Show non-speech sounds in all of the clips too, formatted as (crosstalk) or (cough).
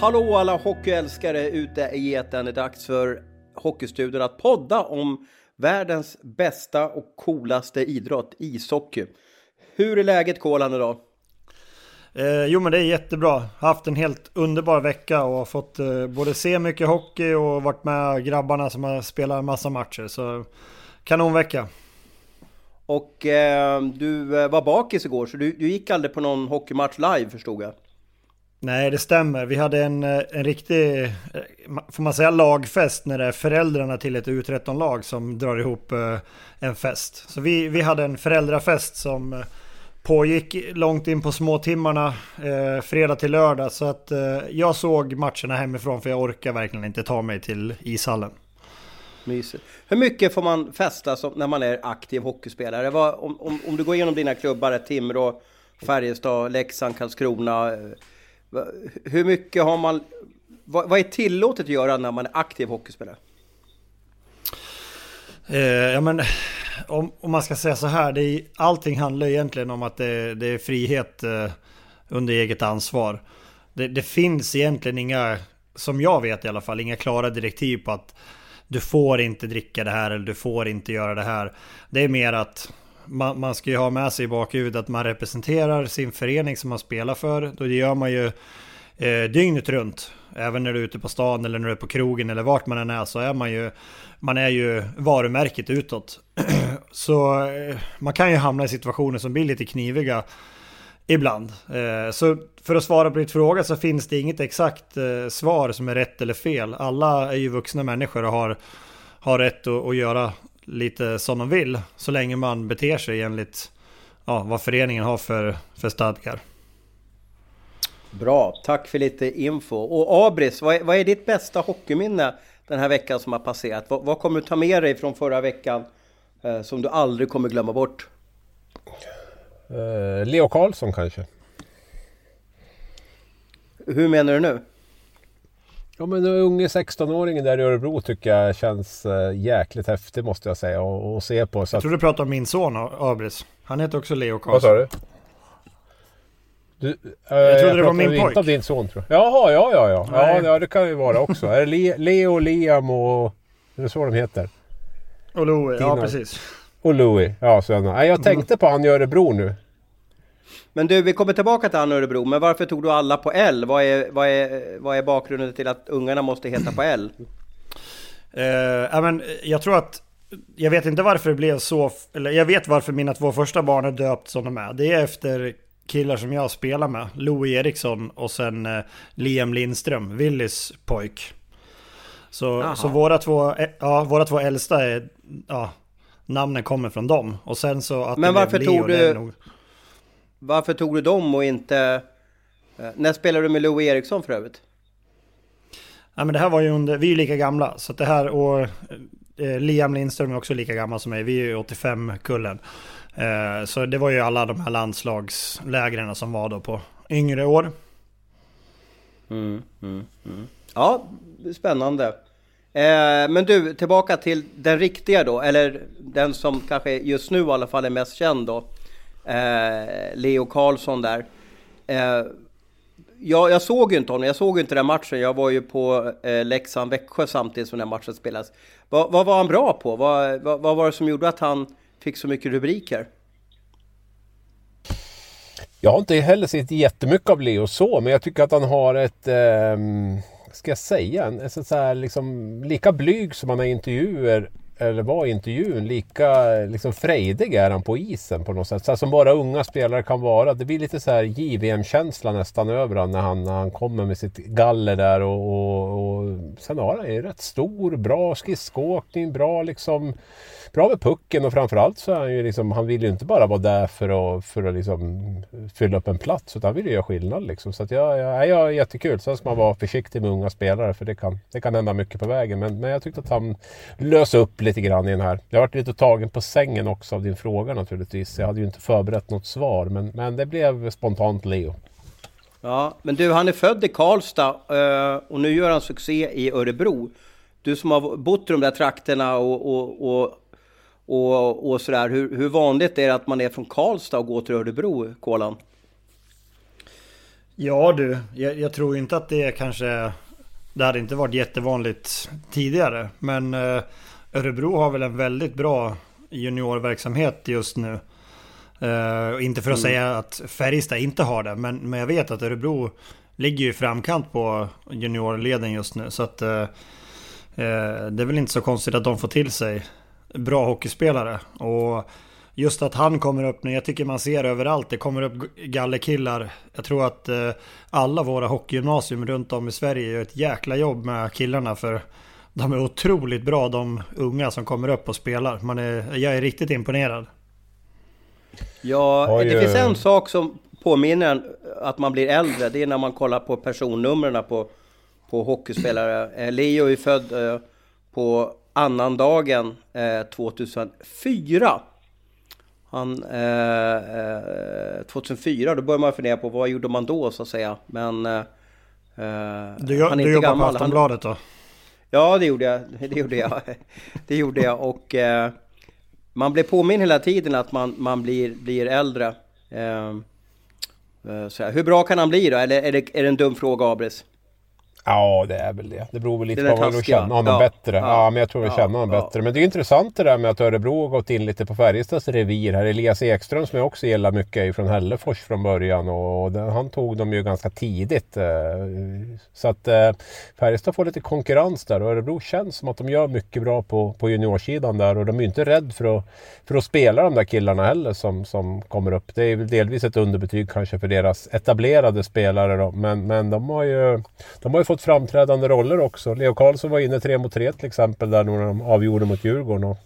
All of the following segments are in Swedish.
Hallå alla hockeyälskare ute i etern. Det är dags för Hockeystudion att podda om världens bästa och coolaste idrott, ishockey. Hur är läget Kolan idag? Eh, jo men det är jättebra. Haft en helt underbar vecka och har fått eh, både se mycket hockey och varit med grabbarna som har spelat en massa matcher. Så kanonvecka. Och eh, du eh, var bakis igår så du, du gick aldrig på någon hockeymatch live förstod jag. Nej det stämmer. Vi hade en, eh, en riktig, eh, får man säga lagfest när det är föräldrarna till ett U13-lag som drar ihop eh, en fest. Så vi, vi hade en föräldrafest som pågick långt in på småtimmarna eh, fredag till lördag. Så att eh, jag såg matcherna hemifrån för jag orkar verkligen inte ta mig till ishallen. Mysigt. Hur mycket får man festa som, när man är aktiv hockeyspelare? Vad, om, om, om du går igenom dina klubbar, Timrå, Färjestad, Leksand, Karlskrona. Hur mycket har man... Vad, vad är tillåtet att göra när man är aktiv hockeyspelare? Eh, ja men om, om man ska säga så här, det är, allting handlar egentligen om att det, det är frihet eh, under eget ansvar. Det, det finns egentligen inga, som jag vet i alla fall, inga klara direktiv på att du får inte dricka det här eller du får inte göra det här. Det är mer att man, man ska ju ha med sig i bakhuvudet att man representerar sin förening som man spelar för. Då gör man ju eh, dygnet runt. Även när du är ute på stan eller när du är på krogen eller vart man än är så är man ju man är ju varumärket utåt. (clears throat) så eh, man kan ju hamna i situationer som blir lite kniviga ibland. Eh, så för att svara på ditt fråga så finns det inget exakt eh, svar som är rätt eller fel. Alla är ju vuxna människor och har, har rätt att, att göra lite som de vill. Så länge man beter sig enligt ja, vad föreningen har för, för stadgar. Bra, tack för lite info. Och Abris, vad är, vad är ditt bästa hockeyminne den här veckan som har passerat? Vad, vad kommer du ta med dig från förra veckan eh, som du aldrig kommer glömma bort? Eh, Leo Karlsson kanske? Hur menar du nu? Ja men den unge 16-åringen där i Örebro tycker jag känns eh, jäkligt häftig måste jag säga och, och se på. Så Jag att, tror du pratar om min son Abris. Han heter också Leo vad Karlsson. sa du? du eh, Jag trodde det var min inte pojk. om din son tror jag. Jaha, ja ja ja. Ja, Nej. ja det kan ju vara också. är det Le- Leo, Liam och... Är det så de heter? Och Louie, ja precis. Och Louis. Ja, nej, jag tänkte på han i Örebro nu. Men du, vi kommer tillbaka till han Örebro, men varför tog du alla på L? Vad är, vad är, vad är bakgrunden till att ungarna måste heta på L? Eh, ja, men jag tror att jag vet inte varför det blev så, eller jag vet varför mina två första barn är döpt som de är. Det är efter killar som jag spelar med. Louis Eriksson och sen eh, Liam Lindström, Willys pojk. Så, Aha. så våra, två, eh, ja, våra två äldsta är, ja, namnen kommer från dem. Och sen så att Men varför Leo, tog du- Varför tog du dem och inte... eh, När spelade du med Louis Eriksson för övrigt? Ja men det här var ju under, vi är ju lika gamla. Så att det här och eh, Liam Lindström är också lika gammal som mig. Vi är ju 85-kullen. Eh, så det var ju alla de här landslagslägren som var då på yngre år. Ja, spännande. Eh, men du, tillbaka till den riktiga då, eller den som kanske just nu i alla fall är mest känd då. Eh, Leo Karlsson där. Eh, jag, jag såg ju inte honom, jag såg ju inte den matchen. Jag var ju på eh, Leksand-Växjö samtidigt som den matchen spelades. Vad, vad var han bra på? Vad, va, vad var det som gjorde att han fick så mycket rubriker? Jag har inte heller sett jättemycket av Leo så, men jag tycker att han har ett... Eh, ska jag säga? En, en sån så här liksom, lika blyg som han är i intervjuer eller var i intervjun, lika liksom frejdig är han på isen på något sätt. Så som bara unga spelare kan vara. Det blir lite så här JVM-känsla nästan över honom när han, när han kommer med sitt galler där. Och, och, och sen har han ju rätt stor, bra skridskoåkning, bra liksom bra med pucken och framförallt så är han ju liksom, han vill ju inte bara vara där för att, för att liksom fylla upp en plats utan han vill ju göra skillnad liksom. Så att jag, jag, jag är jättekul. Sen ska man vara försiktig med unga spelare för det kan, det kan hända mycket på vägen. Men, men jag tyckte att han löste upp lite grann i den här. Jag varit lite tagen på sängen också av din fråga naturligtvis. Jag hade ju inte förberett något svar men, men det blev spontant Leo. Ja, men du, han är född i Karlstad eh, och nu gör han succé i Örebro. Du som har bott i de där trakterna och, och, och och, och sådär. Hur, hur vanligt är det att man är från Karlstad och går till Örebro, Kolan? Ja du, jag, jag, tror inte att det är kanske... Det hade inte varit jättevanligt tidigare. Men eh, Örebro har väl en väldigt bra juniorverksamhet just nu. Eh, inte för att mm. säga att Färjestad inte har det, men, men jag vet att Örebro ligger i framkant på juniorleden just nu. Så att eh, eh det är väl inte så konstigt att de får till sig bra hockeyspelare. Och just att han kommer upp nu, jag tycker man ser överallt, det kommer upp gallerkillar. Jag tror att eh, alla våra hockeygymnasium runt om i Sverige gör ett jäkla jobb med killarna för de är otroligt bra de unga som kommer upp och spelar. Man är, jag är riktigt imponerad. Ja, det finns en sak som påminner en att man blir äldre. Det är när man kollar på personnumren på, på hockeyspelare. Eh, Leo är född eh, på annandagen eh, 2004. Han, eh, 2004, eh, då börjar man fundera på vad gjorde man då så att säga. Men... Eh, du, han är du jobbar på Aftonbladet då? Ja, det gjorde jag. (laughs) Det gjorde jag. Det gjorde jag. Och eh, man blir påminn hela tiden att man, man blir, blir äldre. Eh, eh så hur bra kan han bli då? Eller är det, är det en dum fråga, Abris? Ja, det är väl det. Det beror väl lite på vad man känner honom ja. bättre. Ja. ja. men jag tror vi ja. känner honom bättre. Men det är intressant det där med att Örebro har gått in lite på Färjestads revir här. Elias Ekström som jag också gillar mycket är från Hällefors från början och den, han tog dem ju ganska tidigt. Eh, så att eh, Färjestad får lite konkurrens där och Örebro känns som att de gör mycket bra på, på juniorsidan där och de är inte rädda för att, för att spela de där killarna heller som, som kommer upp. Det är väl delvis ett underbetyg kanske för deras etablerade spelare då. Men, men de har ju, de har ju fått framträdande roller också. Leo Karlsson var inne tre mot tre till exempel där när de avgjorde mot Djurgården. Och,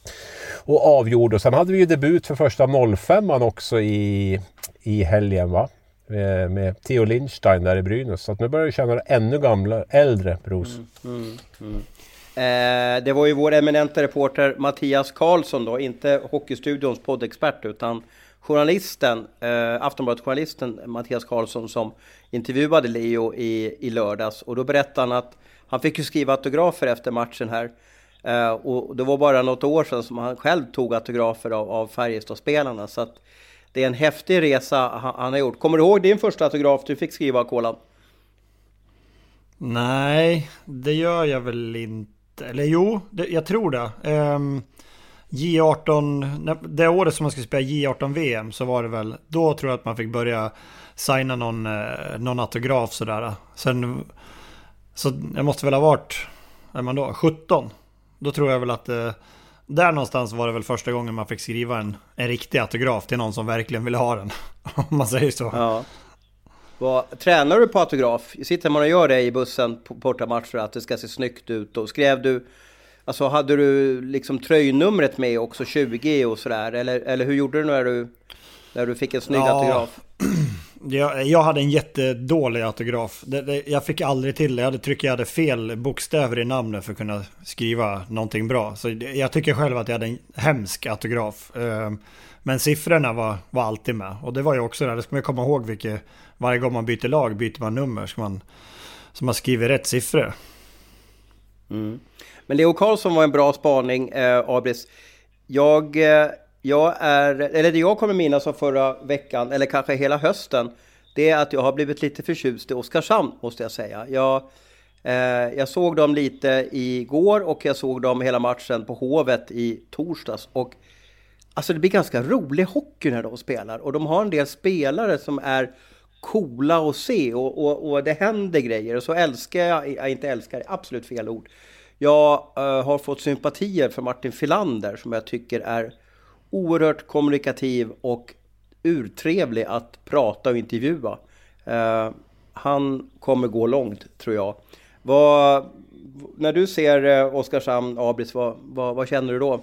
och avgjorde. Och sen hade vi ju debut för första 05 också i, i helgen va? Med, med Theo Lindstein där i Brynäs. Så att nu börjar vi känna ännu gamla, äldre Bruce. Mm, mm, mm. Eh, det var ju vår eminenta reporter Mattias Karlsson då, inte Hockeystudions poddexpert utan journalisten, eh, Aftonbladet-journalisten Mattias Karlsson som intervjuade Leo i, i lördags och då berättade han att han fick ju skriva autografer efter matchen här. Eh, och det var bara något år sedan som han själv tog autografer av, av Färjestadspelarna. Så att det är en häftig resa han, han, har gjort. Kommer du ihåg din första autograf du fick skriva, Kolan? Nej, det gör jag väl inte. Eller jo, det, jag tror det. Um, J18, det året som man skulle spela J18 VM så var det väl, då tror jag att man fick börja signa någon, eh, någon autograf sådär. Sen, så jag måste väl ha varit, är man då, 17? Då tror jag väl att eh, där någonstans var det väl första gången man fick skriva en, en riktig autograf till någon som verkligen ville ha den. (laughs) Om man säger så. Ja. Vad, tränar du på autograf? Sitter man och gör det i bussen på bortamatch för att det ska se snyggt ut? Och skrev du Alltså hade du liksom tröjnumret med också, 20 och sådär? Eller, eller hur gjorde du när du, när du fick en snygg ja, autograf? (clears throat) Jag, jag hade en jättedålig autograf. Det, det, jag fick aldrig till det. Jag hade tryckt jag hade fel bokstäver i namnet för att kunna skriva någonting bra. Så jag tycker själv att jag hade en hemsk autograf. Ehm, men siffrorna var, var alltid med. Och det var ju också det, det ska man komma ihåg vilket, varje gång man byter lag byter man nummer. Så man, så man skriver rätt siffror. Mm. Men Leo Karlsson var en bra spaning, eh, Abris. Jag, eh, jag är, eller det jag kommer minnas av förra veckan, eller kanske hela hösten, det är att jag har blivit lite förtjust i Oskarshamn, måste jag säga. Jag, eh, jag såg dem lite igår och jag såg dem hela matchen på Hovet i torsdags. Och Alltså det blir ganska rolig hockey när de spelar och de har en del spelare som är coola att se och, och, och det händer grejer och så älskar jag, jag inte älskar, absolut fel ord. Jag uh, har fått sympatier för Martin Filander som jag tycker är oerhört kommunikativ och urtrevlig att prata och intervjua. Uh, han kommer gå långt tror jag. Vad, när du ser uh, Oskarshamn, Abris, vad, vad, vad känner du då?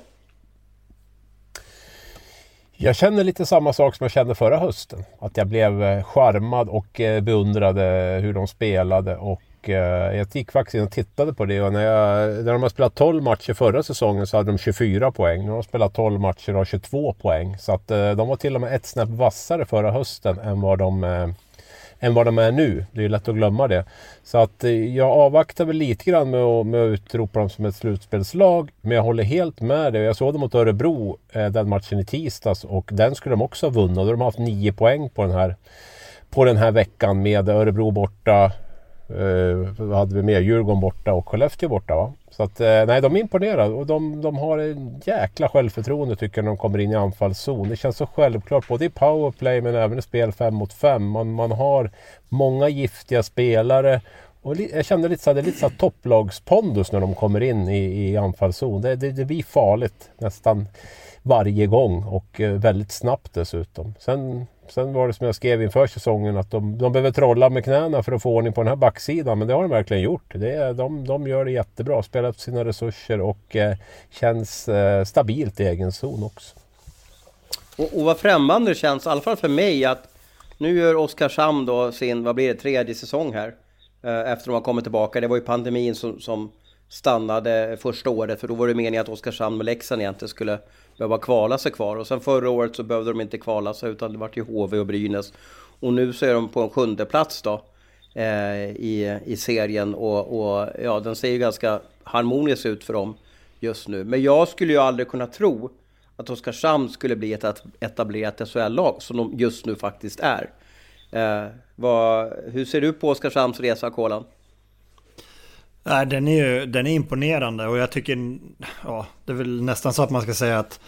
Jag känner lite samma sak som jag kände förra hösten. Att jag blev charmad och beundrade hur de spelade och Eh, jag gick faktiskt in och tittade på det och när, jag, när de har spelat 12 matcher förra säsongen så hade de 24 poäng. Nu har de spelat 12 matcher och har 22 poäng. Så att eh, de var till och med ett snäpp vassare förra hösten än vad de eh, än vad de är nu. Det är ju lätt att glömma det. Så att jag avvaktar väl lite grann med att, med att utropa dem som ett slutspelslag. Men jag håller helt med dig. Jag såg dem mot Örebro, den matchen i tisdags och den skulle de också ha vunnit. Då har de haft 9 poäng på den här, på den här veckan med Örebro borta, Eh, vad hade vi mer? Djurgården borta och Skellefteå borta va? Så att eh, nej, de är imponerade och de, de har en jäkla självförtroende tycker jag när de kommer in i anfallszon. Det känns så självklart både i powerplay men även i spel 5 mot 5. Man, man har många giftiga spelare och jag kände lite så här, det är lite så här topplagspondus när de kommer in i, i anfallszon. Det, det, det blir farligt nästan varje gång och eh, väldigt snabbt dessutom. Sen Sen var det som jag skrev inför säsongen att de, de behöver trolla med knäna för att få ordning på den här backsidan. Men det har de verkligen gjort. Det, de, de gör det jättebra. Spelar upp sina resurser och eh, känns eh, stabilt i egen zon också. Och, och vad främmande det känns, i alla fall för mig, att nu gör Oskarshamn då sin, vad blir det, tredje säsong här. Eh, efter de har kommit tillbaka. Det var ju pandemin som, som stannade första året. För då var det meningen att Oskarshamn med Leksand egentligen skulle behöva kvala sig kvar. Och sen förra året så behövde de inte kvala sig utan det vart ju HV och Brynäs. Och nu så är de på en sjunde plats då eh, i, i serien och, och ja, den ser ju ganska harmonisk ut för dem just nu. Men jag skulle ju aldrig kunna tro att Oskarshamn skulle bli ett etablerat SHL-lag som de just nu faktiskt är. Eh, vad, hur ser du på Oskarshamns resa, Kolan? Nej, den är ju den är imponerande och jag tycker, ja, det är väl nästan så att man ska säga att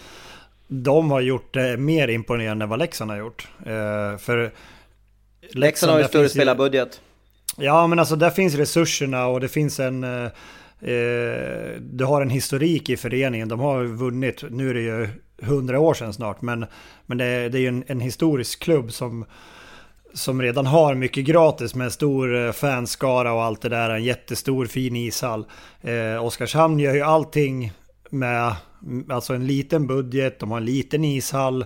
de har gjort det mer imponerande än vad Leksand har gjort. Eh, för Leksand har ju större spelarbudget. Ja, men alltså där finns resurserna och det finns en... Eh, eh, du har en historik i föreningen. De har vunnit, nu är det ju hundra år sedan snart, men, men det, det är ju en, en historisk klubb som som redan har mycket gratis med en stor eh, fanskara och allt det där. En jättestor fin ishall. Eh, Oskarshamn gör ju allting med mm, alltså en liten budget, de har en liten ishall.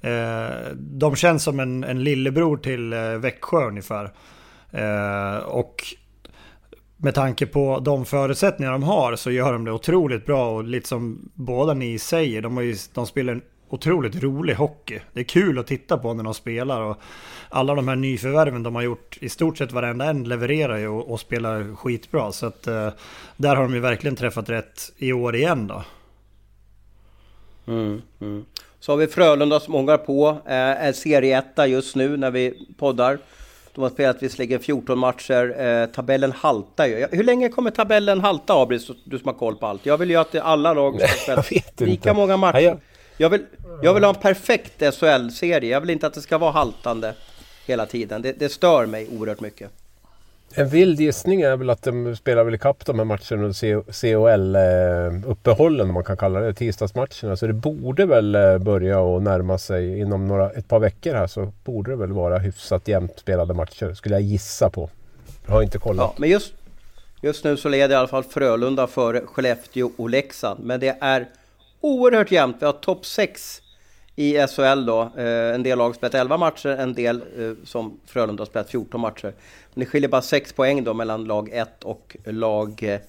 Eh, de känns som en, en lillebror till eh, Växjö ungefär. Eh, och med tanke på de förutsättningar de har så gör de det otroligt bra och lite som båda ni säger, de, har ju, de spelar en otroligt rolig hockey. Det är kul att titta på när de spelar och alla de här nyförvärven de har gjort, i stort sett varenda en levererar ju och, och spelar skitbra. Så att eh, där har de ju verkligen träffat rätt i år igen då. Mm, mm. Så har vi Frölunda som ångar på, eh, är serieetta just nu när vi poddar. De har spelat visserligen 14 matcher, eh, tabellen haltar ju. Hur länge kommer tabellen halta Abris, du som har koll på allt? Jag vill ju att alla lag ska spela lika många matcher. Jag vill, jag vill ha en perfekt SHL-serie. Jag vill inte att det ska vara haltande hela tiden. Det, det stör mig oerhört mycket. En vild gissning är väl att de spelar väl ikapp de här matcherna under CHL-uppehållen, om man kan kalla det, tisdagsmatcherna. Så det borde väl eh, börja och närma sig inom några, ett par veckor här så borde det väl vara hyfsat jämnt spelade matcher, skulle jag gissa på. Jag har inte kollat. Ja, men just, just nu så leder i alla fall Frölunda före Skellefteå och Leksand. Men det är oerhört jämnt. Vi har topp 6 i SHL då. Eh, en del lag har spelat 11 matcher, en del eh, som Frölunda har spelat 14 matcher. Men det skiljer bara 6 poäng då mellan lag 1 och lag,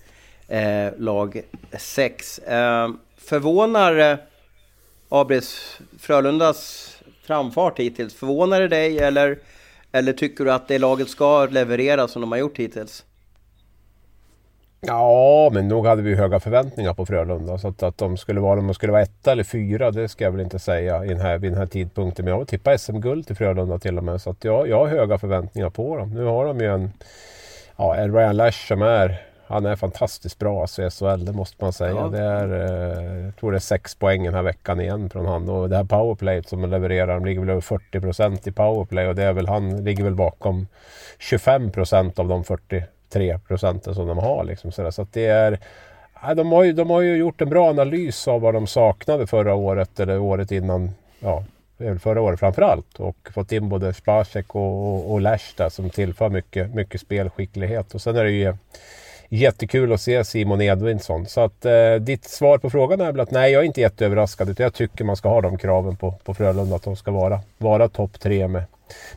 eh, lag 6. Eh, förvånar eh, Abris Frölundas framfart hittills? Förvånar det dig eller, eller tycker du att det laget ska leverera som de har gjort hittills? Ja, men nog hade vi höga förväntningar på Frölunda. Så att, att de skulle vara, de skulle vara etta eller fyra, det ska jag väl inte säga i den här, vid den här tidpunkten. Men jag vill tippa SM-guld till Frölunda till och med. Så att jag, jag har höga förväntningar på dem. Nu har de ju en, ja, en Ryan Lash som är han är fantastiskt bra alltså, i SHL, det måste man säga. Ja. Det är, eh, jag tror det är sex poäng den här veckan igen från han. Och det här powerplayet som han levererar, de ligger väl över 40 procent i powerplay. Och det är väl, han ligger väl bakom 25 procent av de 40 3 procenten som de har. Liksom, så, så att det är, de, har ju, de har ju gjort en bra analys av vad de saknade förra året eller året innan. Ja, förra året framförallt. Och fått in både Spacek och, och, och Lashta som tillför mycket, mycket spelskicklighet. Och sen är det ju jättekul att se Simon Edvinsson. Så att eh, ditt svar på frågan är väl att nej, jag är inte jätteöverraskad. Utan jag tycker man ska ha de kraven på, på Frölunda. Att de ska vara, vara topp tre med,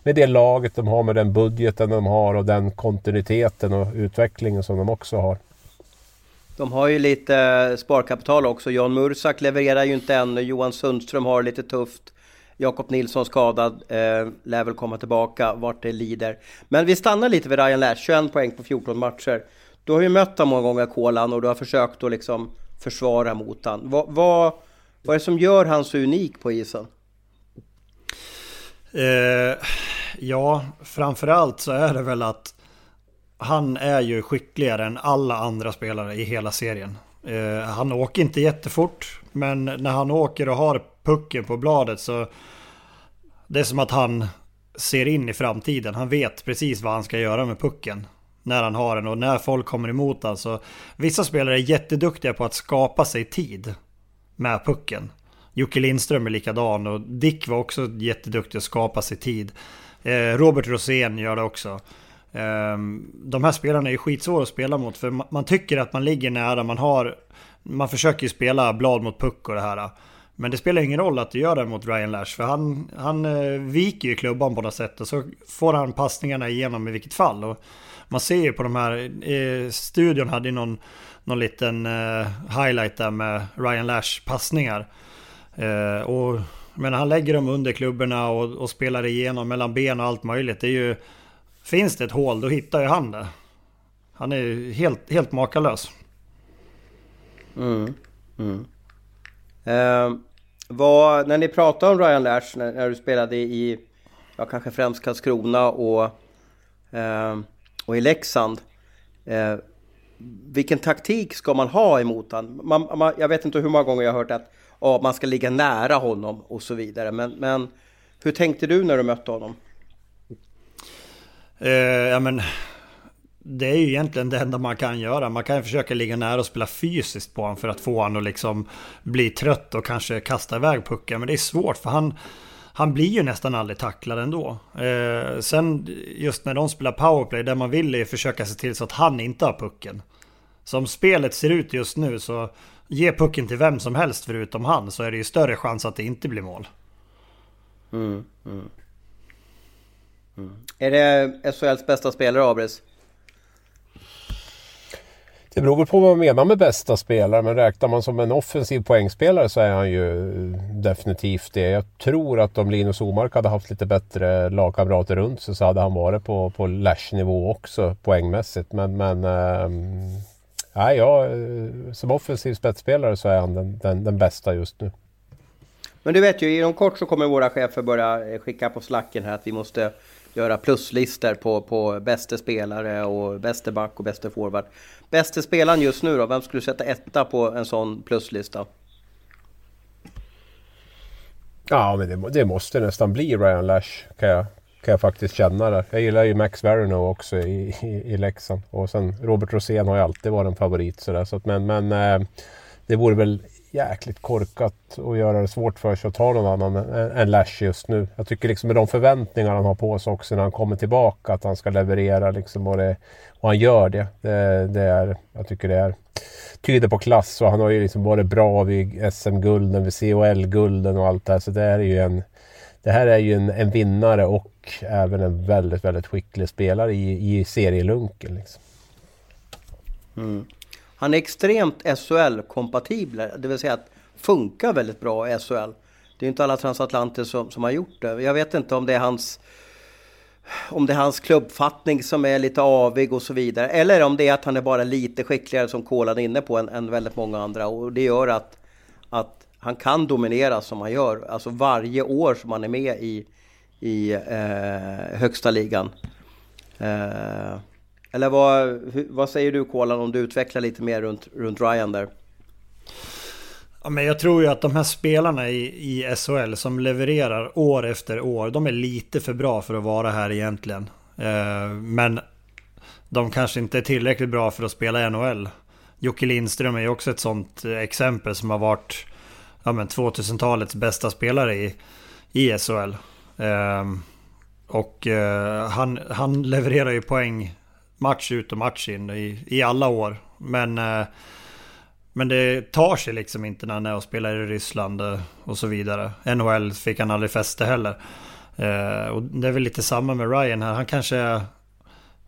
med det laget de har, med den budgeten de har och den kontinuiteten och utvecklingen som de också har. De har ju lite sparkapital också. Jan Mursak levererar ju inte än. Johan Sundström har lite tufft. Jakob Nilsson skadad, eh, lär väl komma tillbaka vart det lider. Men vi stannar lite vid Ryan Lash, 21 poäng på 14 matcher. Du har ju mött honom många gånger, Kolan, och du har försökt att liksom försvara mot honom. Vad, va, vad är det som gör han så unik på isen? Eh, ja, framförallt så är det väl att han är ju skickligare än alla andra spelare i hela serien. Eh, han åker inte jättefort, men när han åker och har pucken på bladet så det är som att han ser in i framtiden. Han vet precis vad han ska göra med pucken när han har den och när folk kommer emot honom. Så vissa spelare är jätteduktiga på att skapa sig tid med pucken. Jocke Lindström är likadan och Dick var också jätteduktig att skapa sig tid. Eh, Robert Rosén gör det också. Ehm, de här spelarna är ju skitsvåra att spela mot för man tycker att man ligger nära, man har... Man försöker ju spela blad mot puck och det här. Men det spelar ingen roll att du gör det mot Ryan Lash för han, han eh, viker ju klubban på något sätt och så får han passningarna igenom i vilket fall. Och man ser ju på de här, eh, studion hade ju någon, någon liten eh, highlight där med Ryan Lash passningar. Eh, och, men han lägger dem under klubborna och, och spelar igenom mellan ben och allt möjligt. Det är ju, finns det ett hål då hittar ju han det. Han är ju helt, helt makalös. Mm. Mm. Eh, vad, när ni pratade om Ryan Lash när, när, du spelade i, ja kanske främst Karlskrona och, eh, och i Leksand. Eh, vilken taktik ska man ha emot honom? Man, man, jag vet inte hur många gånger jag har hört att oh, man ska ligga nära honom och så vidare. Men, men hur tänkte du när du mötte honom? Eh, ja men det är ju egentligen det enda man kan göra. Man kan ju försöka ligga nära och spela fysiskt på honom för att få honom att liksom bli trött och kanske kasta iväg pucken. Men det är svårt för han, han blir ju nästan aldrig tacklad ändå. Eh, sen just när de spelar powerplay, det man vill är försöka se till så att han inte har pucken. Som spelet ser ut just nu så ge pucken till vem som helst förutom han så är det ju större chans att det inte blir mål. Mm, mm. Mm. Är det SHLs bästa spelare, Abris? Det beror väl på vad man menar med bästa spelare, men räknar man som en offensiv poängspelare så är han ju definitivt det. Jag tror att om Linus Omark hade haft lite bättre lagkamrater runt sig så hade han varit på, på Lash-nivå också poängmässigt. Men, men äh, nej, ja, som offensiv spetsspelare så är han den, den, den bästa just nu. Men du vet ju, inom kort så kommer våra chefer börja skicka på slacken här att vi måste göra pluslistor på, på bästa spelare och bästa back och bästa forward. Bästa spelaren just nu då? Vem skulle du sätta etta på en sån pluslista? Ja, men det, det måste nästan bli Ryan Lash kan jag, kan jag faktiskt känna där. Jag gillar ju Max Verino också i, i, i Leksand. Och sen Robert Rosén har ju alltid varit en favorit sådär. Så att, men men eh, det vore väl jäkligt korkat att göra det svårt för sig att ta någon annan än Lash just nu. Jag tycker liksom med de förväntningar han har på sig också när han kommer tillbaka att han ska leverera liksom och, det, och han gör det. det. Det, är, jag tycker det är tyder på klass och han har ju liksom varit bra vid SM-gulden, vid CHL-gulden och allt det här. Så det är ju en, det här är ju en, en vinnare och även en väldigt, väldigt skicklig spelare i, i serielunken. Liksom. Mm. Han är extremt SHL-kompatibel, det vill säga att funkar väldigt bra i SHL. Det är inte alla transatlanter som, som har gjort det. Jag vet inte om det är hans om det är hans klubbfattning som är lite avig och så vidare. Eller om det är att han är bara lite skickligare som Kolan är inne på än, än väldigt många andra. Och det gör att, att han kan dominera som han gör. Alltså varje år som han är med i, i eh, högsta ligan. Eh, eller vad, vad säger du Kolan om du utvecklar lite mer runt, runt Ryan där? Ja, men jag tror ju att de här spelarna i, i SHL som levererar år efter år, de är lite för bra för att vara här egentligen. Eh, men de kanske inte är tillräckligt bra för att spela i NHL. Jocke Lindström är ju också ett sånt eh, exempel som har varit ja, men 2000-talets bästa spelare i, i SHL. Um, ehm, och uh, han, han levererar ju poäng match ut och match in i, i alla år. Men, uh, men det tar sig liksom inte när han är och spelar i Ryssland uh, och så vidare. NHL fick han aldrig fäste heller. Och det är väl lite samma med Ryan här. Han kanske är...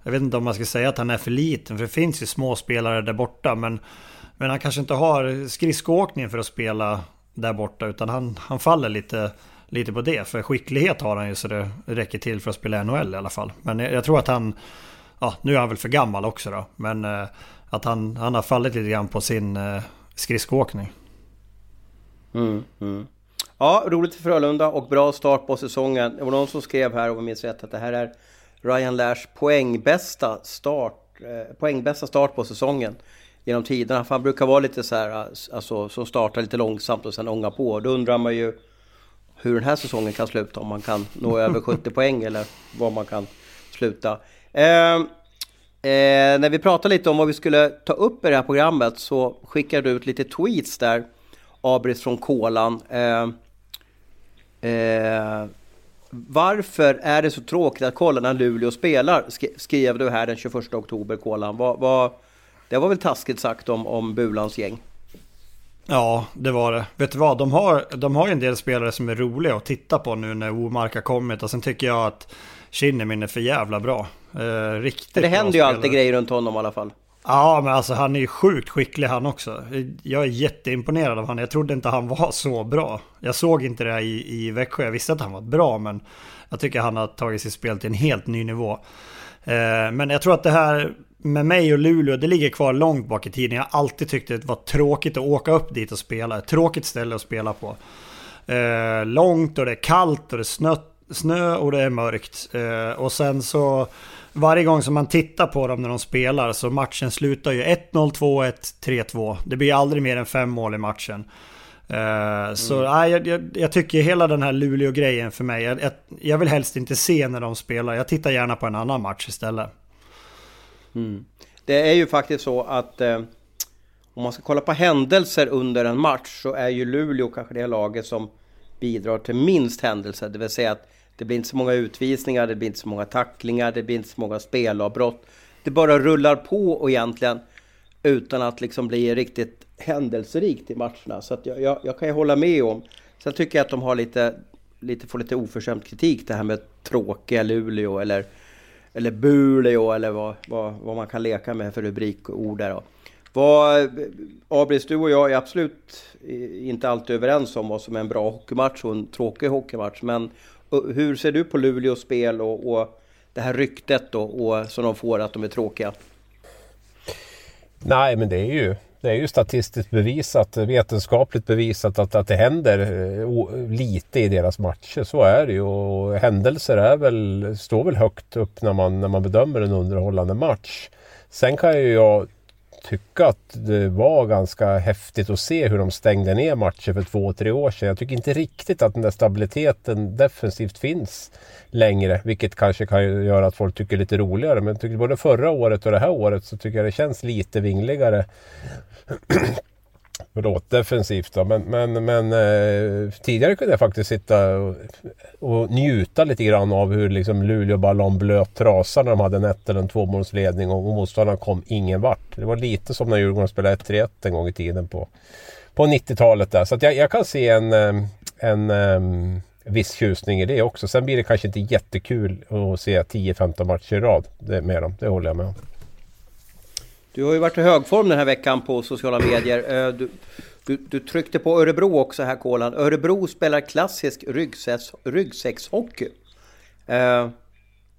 Jag vet inte om man ska säga att han är för liten. För det finns ju små spelare där borta. Men, men han kanske inte har skridskoåkning för att spela där borta. Utan han, han faller lite, lite på det. För skicklighet har han ju så det räcker till för att spela NHL i alla fall. Men jag, jag tror att han... Ja, nu är han väl för gammal också då. Men eh, att han, han har fallit lite grann på sin eh, skridskoåkning. Mm, mm. Ja, roligt för Frölunda och bra start på säsongen. Det var någon som skrev här, om jag minns rätt, att det här är Ryan Lashs poängbästa start, eh, poängbästa start på säsongen genom tiderna. För han brukar vara lite så här, alltså, som startar lite långsamt och sen ångar på. Då undrar man ju hur den här säsongen kan sluta, om man kan nå (laughs) över 70 poäng eller var man kan sluta. Eh, eh, när vi pratade lite om vad vi skulle ta upp i det här programmet så skickade du ut lite tweets där, Abris från Kolan. Eh, Eh, varför är det så tråkigt att kolla när Luleå spelar? Skrev du här den 21 oktober, Kolan. Vad, vad, det var väl taskigt sagt om, om Bulans gäng? Ja, det var det. Vet du vad? De har, de har en del spelare som är roliga att titta på nu när Omark har kommit. Och sen tycker jag att Kinnemin är för jävla bra. Eh, riktigt Det händer ju alltid grejer runt honom i alla fall. Ja, men alltså han är ju sjukt skicklig han också. Jag är jätteimponerad av honom. Jag trodde inte han var så bra. Jag såg inte det i, i Växjö. Jag visste att han var bra, men jag tycker han har tagit sitt spel till en helt ny nivå. Eh, men jag tror att det här med mig och Luleå, det ligger kvar långt bak i tiden. Jag har alltid tyckt det var tråkigt att åka upp dit och spela. Ett tråkigt ställe att spela på. Eh, långt och det är kallt och det är snö, snö och det är mörkt. Eh, och sen så varje gång som man tittar på dem när de spelar så matchen slutar ju 1-0, 2-1, 3-2. Det blir aldrig mer än fem mål i matchen. Uh, så mm. nej, jag, jag, jag, tycker hela den här Luleå-grejen för mig, jag, jag, vill helst inte se när de spelar. Jag tittar gärna på en annan match istället. Mm. Det är ju faktiskt så att eh, om man ska kolla på händelser under en match så är ju Luleå kanske det laget som bidrar till minst händelser. Det vill säga att det blir inte så många utvisningar, det blir inte så många tacklingar, det blir inte så många spelavbrott. Det bara rullar på och egentligen utan att liksom bli riktigt händelserikt i matcherna. Så att jag, jag, jag kan ju hålla med om. Sen tycker jag att de har lite, lite, får lite oförskämd kritik det här med tråkiga Luleå eller, eller Buleå eller vad, vad, vad man kan leka med för rubrikord där. Då. Vad, Abris, du och jag är absolut eh, inte alltid överens om vad som är en bra hockeymatch och en tråkig hockeymatch. Men eh, hur ser du på Luleås spel och, och det här ryktet då, och, som de får att de är tråkiga? Nej, men det är ju, det är ju statistiskt bevisat, vetenskapligt bevisat att, att det händer eh, lite i deras matcher. Så är det ju. Och händelser är väl, står väl högt upp när man, när man bedömer en underhållande match. Sen kan ju jag tycka att det var ganska häftigt att se hur de stängde ner matcher för två, tre år sedan. Jag tycker inte riktigt att den där stabiliteten defensivt finns längre. Vilket kanske kan göra att folk tycker det är lite roligare. Men jag tycker både förra året och det här året så tycker jag det känns lite vingligare. Förlåt, defensivt då. Men, men, men eh, tidigare kunde jag faktiskt sitta och, och, njuta lite grann av hur liksom Luleå bara la en blöt trasa när de hade en ett eller en tvåmålsledning och, och motståndarna kom ingen vart. Det var lite som när Djurgården spelade 1-3-1 en gång i tiden på, på 90-talet där. Så jag, jag, kan se en, eh, en, en viss tjusning i det också. Sen blir det kanske inte jättekul att se 10-15 matcher i rad med dem. Det håller jag med om. Du har ju varit i högform den här veckan på sociala medier. Eh, du, du, du tryckte på Örebro också här Kolan. Örebro spelar klassisk ryggsäcks, ryggsäckshockey. Eh,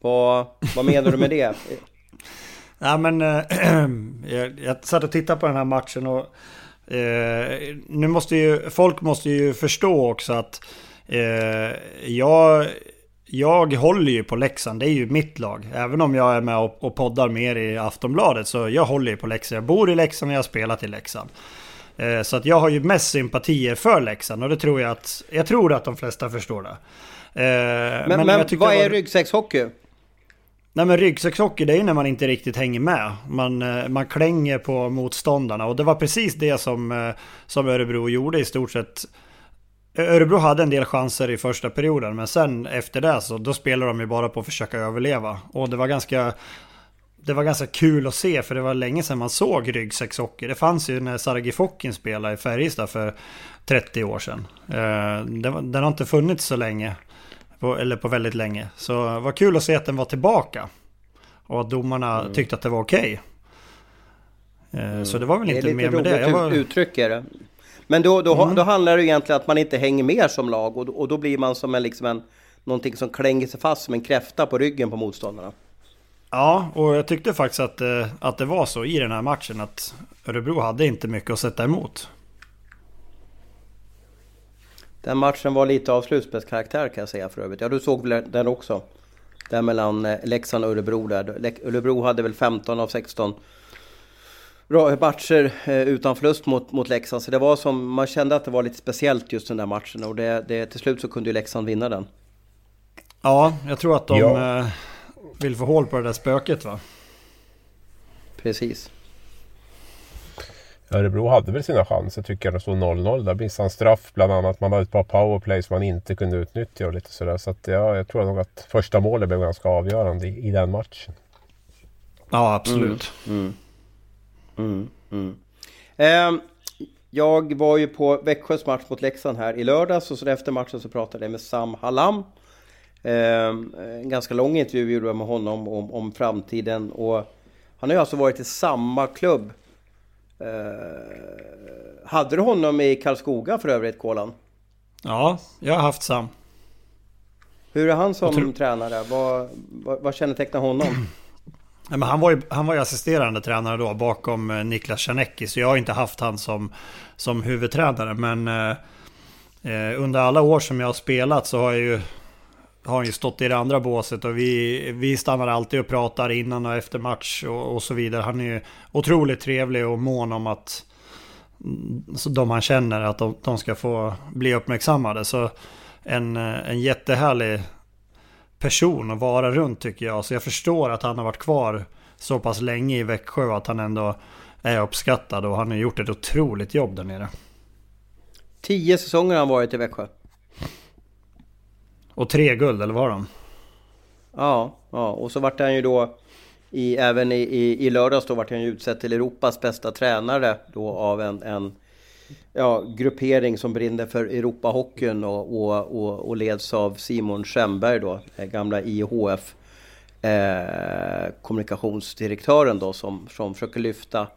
vad, vad menar du med det? (laughs) Ja, men, äh, (clears throat) jag, jag satt och tittade på den här matchen och eh, nu måste ju, folk måste ju förstå också att eh, jag jag håller ju på Leksand, det är ju mitt lag. Även om jag är med och, poddar mer i Aftonbladet så jag håller ju på Leksand. Jag bor i Leksand och jag har spelat i Leksand. Eh, så att jag har ju mest sympatier för Leksand och det tror jag att, jag tror att de flesta förstår det. Eh, men, men, men vad är ryggsäckshockey? Nej men ryggsäckshockey det är ju när man inte riktigt hänger med. Man, eh, man klänger på motståndarna och det var precis det som, eh, som Örebro gjorde i stort sett. Örebro hade en del chanser i första perioden men sen efter det så då spelade de ju bara på att försöka överleva. Och det var ganska det var ganska kul att se för det var länge sedan man såg ryggsäckshockey. Det fanns ju när Sargi Fokkin spelade i Färjestad för 30 år sedan. Eh, den har inte funnits så länge. Eller på väldigt länge. Så det var kul att se att den var tillbaka. Och att domarna mm. tyckte att det var okej. Okay. Eh, mm. Så det var väl inte mer med det. Det är lite roligt uttryck är det. Men då, då, mm. då handlar det egentligen att man inte hänger med som lag. Och, och då blir man som en, liksom en, någonting som klänger sig fast som en kräfta på ryggen på motståndarna. Ja, och jag tyckte faktiskt att, eh, att det var så i den här matchen att Örebro hade inte mycket att sätta emot. Den matchen var lite av slutspelskaraktär kan jag säga för övrigt. Ja, du såg väl den också? Där mellan eh, Leksand och Örebro där. Örebro hade väl 15 av 16 matcher eh, utan förlust mot, mot Leksand. Så det var som, man kände att det var lite speciellt just den där matchen. Och det, det, till slut så kunde ju Leksand vinna den. Ja, jag tror att de ja. vill få hål på det där spöket va? Precis. Örebro hade väl sina chanser tycker jag. Det stod 0-0. Där missade han straff bland annat. Man hade ett par powerplays man inte kunde utnyttja och lite sådär. Så att, ja, jag tror nog att första målet blev ganska avgörande i, i den matchen. Ja, absolut. Mm. Mm. Mm. Eh, jag var ju på Växjös match mot Leksand här i lördags och så efter matchen så pratade jag med Sam Hallam. Eh, en ganska lång intervju gjorde jag med honom om, om framtiden och han har ju alltså varit i samma klubb Eh, hade du honom i Karlskoga för övrigt, Kolan? Ja, jag har haft Sam. Hur är han som tror... tränare? Vad, vad, vad kännetecknar honom? Men han, var ju, han var ju assisterande tränare då bakom eh, Niklas Czernecki. Så jag har inte haft han som, som huvudtränare. Men eh, eh, under alla år som jag har spelat så har jag ju har han ju stått i det andra båset och vi, vi stannar alltid och pratar innan och efter match och, och så vidare. Han är ju otroligt trevlig och mån om att mm, de han känner att de, de ska få bli uppmärksammade. Så en, eh, en jättehärlig person att vara runt tycker jag. Så jag förstår att han har varit kvar så pass länge i Växjö att han ändå är uppskattad och han har gjort ett otroligt jobb där nere. Tio säsonger har han varit i Växjö. Och tre guld, eller var de? Ja, ja, och så vart han ju då i, även i, i, i lördags då vart han ju utsedd till Europas bästa tränare då av en, en ja, gruppering som brinner för Europahockeyn och, och, och, och leds av Simon Schemberg då, eh, gamla IHF eh, kommunikationsdirektören då som, som försöker lyfta,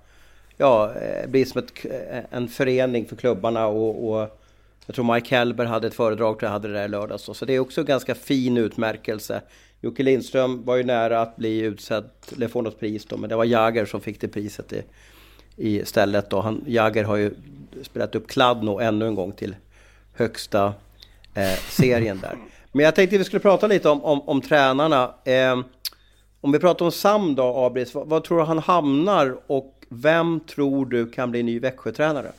ja, eh, bli som ett, eh, en förening för klubbarna och, och jag tror Mike Helber hade ett föredrag, tror jag hade det där i lördags. Så det är också en ganska fin utmärkelse. Jocke Lindström var ju nära att bli utsedd, eller få något pris då, men det var Jagr som fick det priset i, i stället då. Han, Jagger har ju spelat upp Kladno ännu en gång till högsta eh, serien där. Men jag tänkte att vi skulle prata lite om, om, om tränarna. Eh, om vi pratar om Sam då, Abris, vad, vad tror du han hamnar och vem tror du kan bli ny Växjötränare?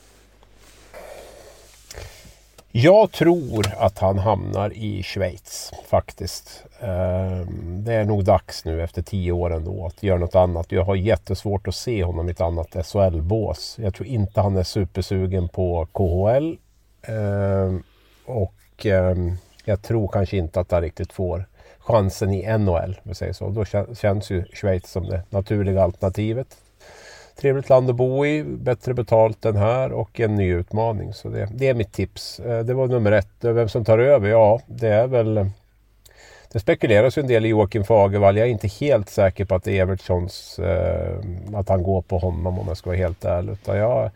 Jag tror att han hamnar i Schweiz faktiskt. Ehm, det är nog dags nu efter tio år ändå att göra något annat. Jag har jättesvårt att se honom i ett annat SHL-bås. Jag tror inte han är supersugen på KHL. Ehm, och ehm, jag tror kanske inte att han riktigt får chansen i NHL. Om säger så. Då känns ju Schweiz som det naturliga alternativet trevligt land att bo i, bättre betalt än här och en ny utmaning. Så det, det är mitt tips. Eh, det var nummer ett. Eh, vem som tar över? Ja, det är väl... Eh, det spekuleras ju en del i Joakim Fagervall. Jag är inte helt säker på att det är Evertssons... Eh, att han går på honom om jag ska vara helt ärlig. Utan jag,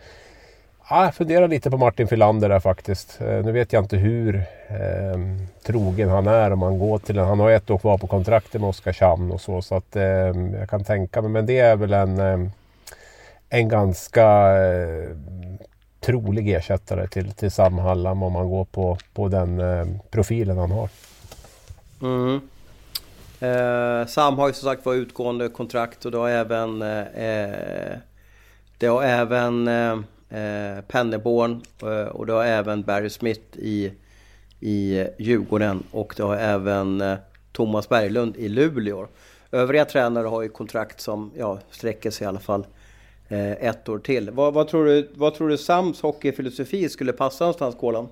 jag funderar lite på Martin Filander där faktiskt. Nu vet jag inte hur eh, trogen han är om han går till en... Han har ett år kvar på kontraktet med Oskarshamn och så. Så att eh, jag kan tänka mig. Men det är väl en... Eh, en ganska eh, trolig ersättare till, till Sam Hallam om man går på, på den eh, profilen han har. Mm. Eh, Sam har ju som sagt var utgående kontrakt och det har även eh, eh Det har även eh, eh, Penneborn eh, och det har även Barry Smith i, i Djurgården och det har även eh, Thomas Berglund i Luleå. övriga tränare har ju kontrakt som ja, sträcker sig i alla fall eh, ett år till. Vad, vad, tror du, vad tror du Sams hockeyfilosofi skulle passa någonstans, Kolan?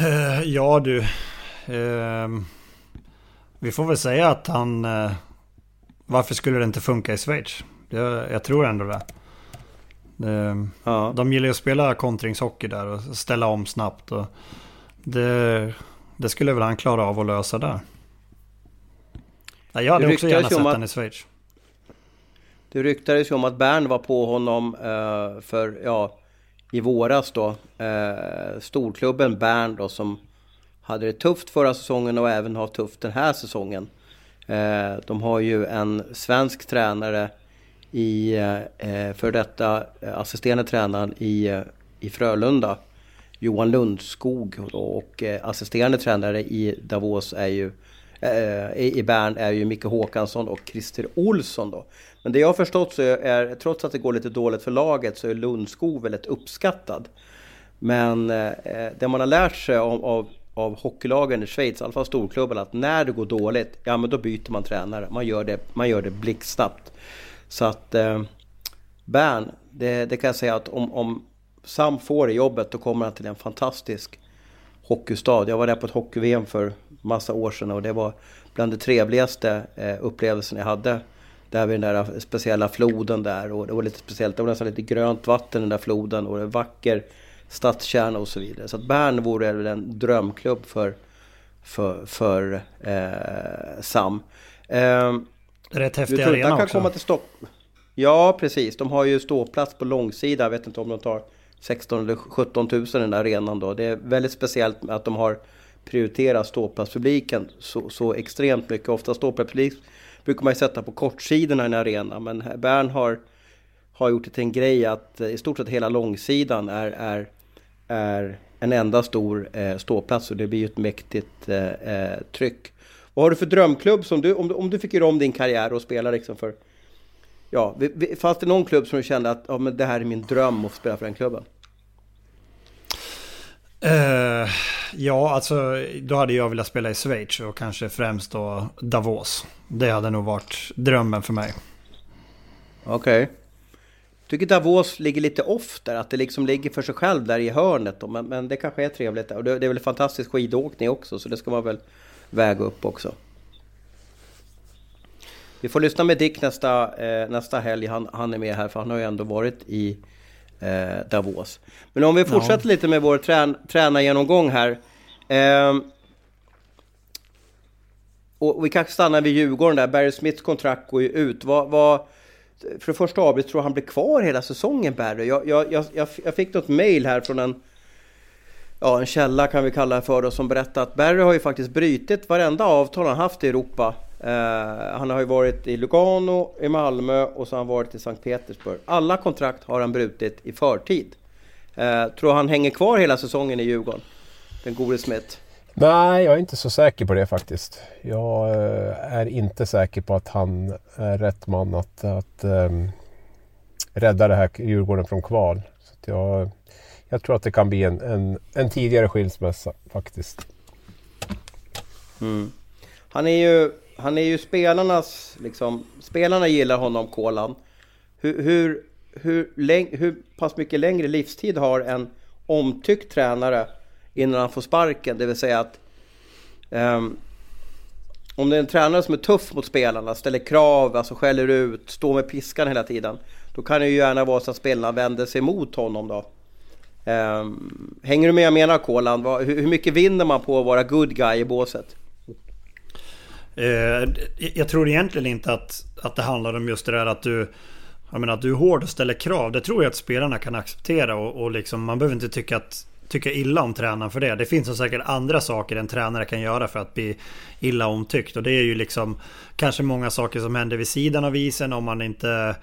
Uh, ja du. Uh, vi får väl säga att han... Uh, varför skulle det inte funka i Schweiz? Jag, jag tror ändå det. det ja. De gillar ju att spela kontringshockey där och ställa om snabbt. Och det, det skulle väl han klara av att lösa där. Jag hade också gärna sett att, i Schweiz. Det ryktades ju om att Bern var på honom eh, för, ja, i våras då. Eh, storklubben Bern då som hade det tufft förra säsongen och även har tufft den här säsongen. Eh, de har ju en svensk tränare i, eh, eh, för detta eh, assisterande tränaren i, i Frölunda. Johan Lundskog och assisterande tränare i Davos är ju i Bern är ju Micke Håkansson och Christer Olsson då. Men det jag har förstått så är, trots att det går lite dåligt för laget, så är Lundskog väldigt uppskattad. Men eh, det man har lärt sig av, av, av hockeylagen i Schweiz, i alla fall storklubben, att när det går dåligt, ja men då byter man tränare. Man gör det, man gör det blixtsnabbt. Så att eh, Bern, det, det, kan jag säga att om, om Sam får det jobbet, då kommer han till en fantastisk hockeystad. Jag var där på ett hockey-VM för massa år sedan och det var bland de trevligaste eh, upplevelsen jag hade där vid den där speciella floden där och det var lite speciellt. Det var nästan lite grönt vatten i den där floden och en vacker stadskärna och så vidare. Så att Bern vore väl en drömklubb för, för, för eh, Sam. Eh, Rätt häftig arena kan också. Komma till stopp. Ja, precis. De har ju ståplats på långsida. Jag vet inte om de tar 16 eller 17 000 i den där arenan då. Det är väldigt speciellt att de har prioriterat ståplatspubliken så, så extremt mycket. Ofta ståplatspublik brukar man ju sätta på kortsidorna i en arena. Men Bern har, har gjort det till en grej att eh, i stort sett hela långsidan är, är, är en enda stor eh, ståplats och det blir ju ett mäktigt eh, eh, tryck. Vad har du för drömklubb som du, om du, om du fick göra om din karriär och spela liksom för... Ja, fanns det någon klubb som du kände att ja, men det här är min dröm att spela för den klubben? Uh, ja, alltså då hade jag velat spela i Schweiz och kanske främst då Davos. Det hade nog varit drömmen för mig. Okej. Okay. Tycker Davos ligger lite off där, att det liksom ligger för sig själv där i hörnet. Då. Men, men det kanske är trevligt. Och det, det är väl fantastisk skidåkning också, så det ska man väl väga upp också. Vi får lyssna med Dick nästa, eh, nästa helg. Han, han är med här, för han har ju ändå varit i eh, Davos. Men om vi fortsätter ja. lite med vår trän tränargenomgång här. Eh, och vi kanske stannar vid Djurgården där. Barry Smiths kontrakt går ju ut. Vad, vad, för det första Abel, tror han blir kvar hela säsongen Barry? Jag, jag, jag, jag fick något mail här från en, ja, en källa kan vi kalla det för då, som berättade att Barry har ju faktiskt brutit varenda avtal han haft i Europa Uh, han har ju varit i Lugano, i Malmö och så har han varit i Sankt Petersburg. Alla kontrakt har han brutit i förtid. Uh, tror han hänger kvar hela säsongen i Djurgården? Den gode Smith. Nej, jag är inte så säker på det faktiskt. Jag uh, är inte säker på att han är rätt man att, att um, rädda det här Djurgården från kval. Så jag, jag tror att det kan bli en, en, en tidigare skilsmässa faktiskt. Mm. Han är ju han är ju spelarnas, liksom, spelarna gillar honom, Kolan. Hur, hur, hur, läng, hur pass mycket längre livstid har en omtyckt tränare innan han får sparken? Det vill säga att um, om det är en tränare som är tuff mot spelarna, ställer krav, alltså skäller ut, står med piskan hela tiden. Då kan det ju gärna vara så att spelarna vänder sig mot honom då. Um, hänger du med jag menar Kolan? Hur, hur mycket vinner man på att vara good guy i båset? Eh, jag tror egentligen inte att, att det handlar om just det där att du jag menar, att du är hård och ställer krav. Det tror jag att spelarna kan acceptera och, och liksom, man behöver inte tycka, att, tycka illa om tränaren för det. Det finns säkert andra saker en tränare kan göra för att bli illa omtyckt. Och det är ju liksom kanske många saker som händer vid sidan av isen om man inte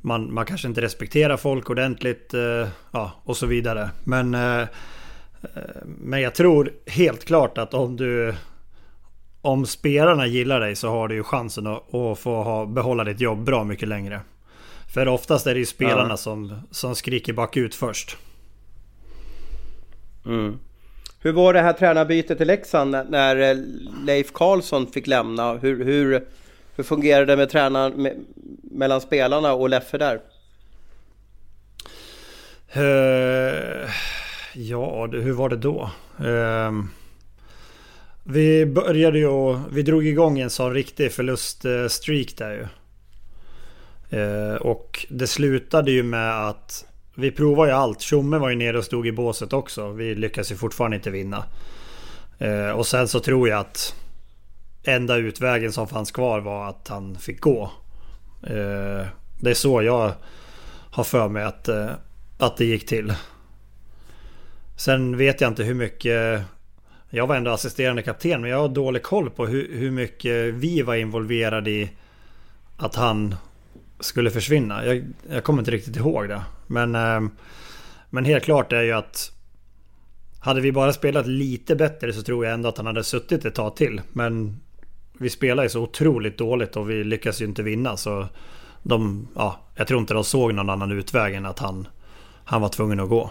man, man kanske inte respekterar folk ordentligt eh, ja, och så vidare. Men, eh, eh men jag tror helt klart att om du om spelarna gillar dig så har du ju chansen att, att få ha, behålla ditt jobb bra mycket längre. För oftast är det ju spelarna ja. som, som skriker bakut först. Mm. Hur var det här tränarbytet i Leksand när eh, Leif Karlsson fick lämna? Hur, hur, hur fungerade det med tränaren med, mellan spelarna och Leffe där? Uh, ja, hur var det då? Uh, vi började ju vi drog igång en sån riktig förluststreak där ju. Eh, och det slutade ju med att vi provade ju allt. Tjomme var ju nere och stod i båset också. Vi lyckades ju fortfarande inte vinna. Eh, och sen så tror jag att enda utvägen som fanns kvar var att han fick gå. Eh, det är så jag har för mig att, att det gick till. Sen vet jag inte hur mycket... Jag var ändå assisterande kapten men jag har dålig koll på hur, hur mycket vi var involverade i att han skulle försvinna. Jag, jag kommer inte riktigt ihåg det. Men, eh, men helt klart är ju att hade vi bara spelat lite bättre så tror jag ändå att han hade suttit ett tag till. Men vi spelar ju så otroligt dåligt och vi lyckas ju inte vinna. Så de, ja, jag tror inte de såg någon annan utväg än att han, han var tvungen att gå.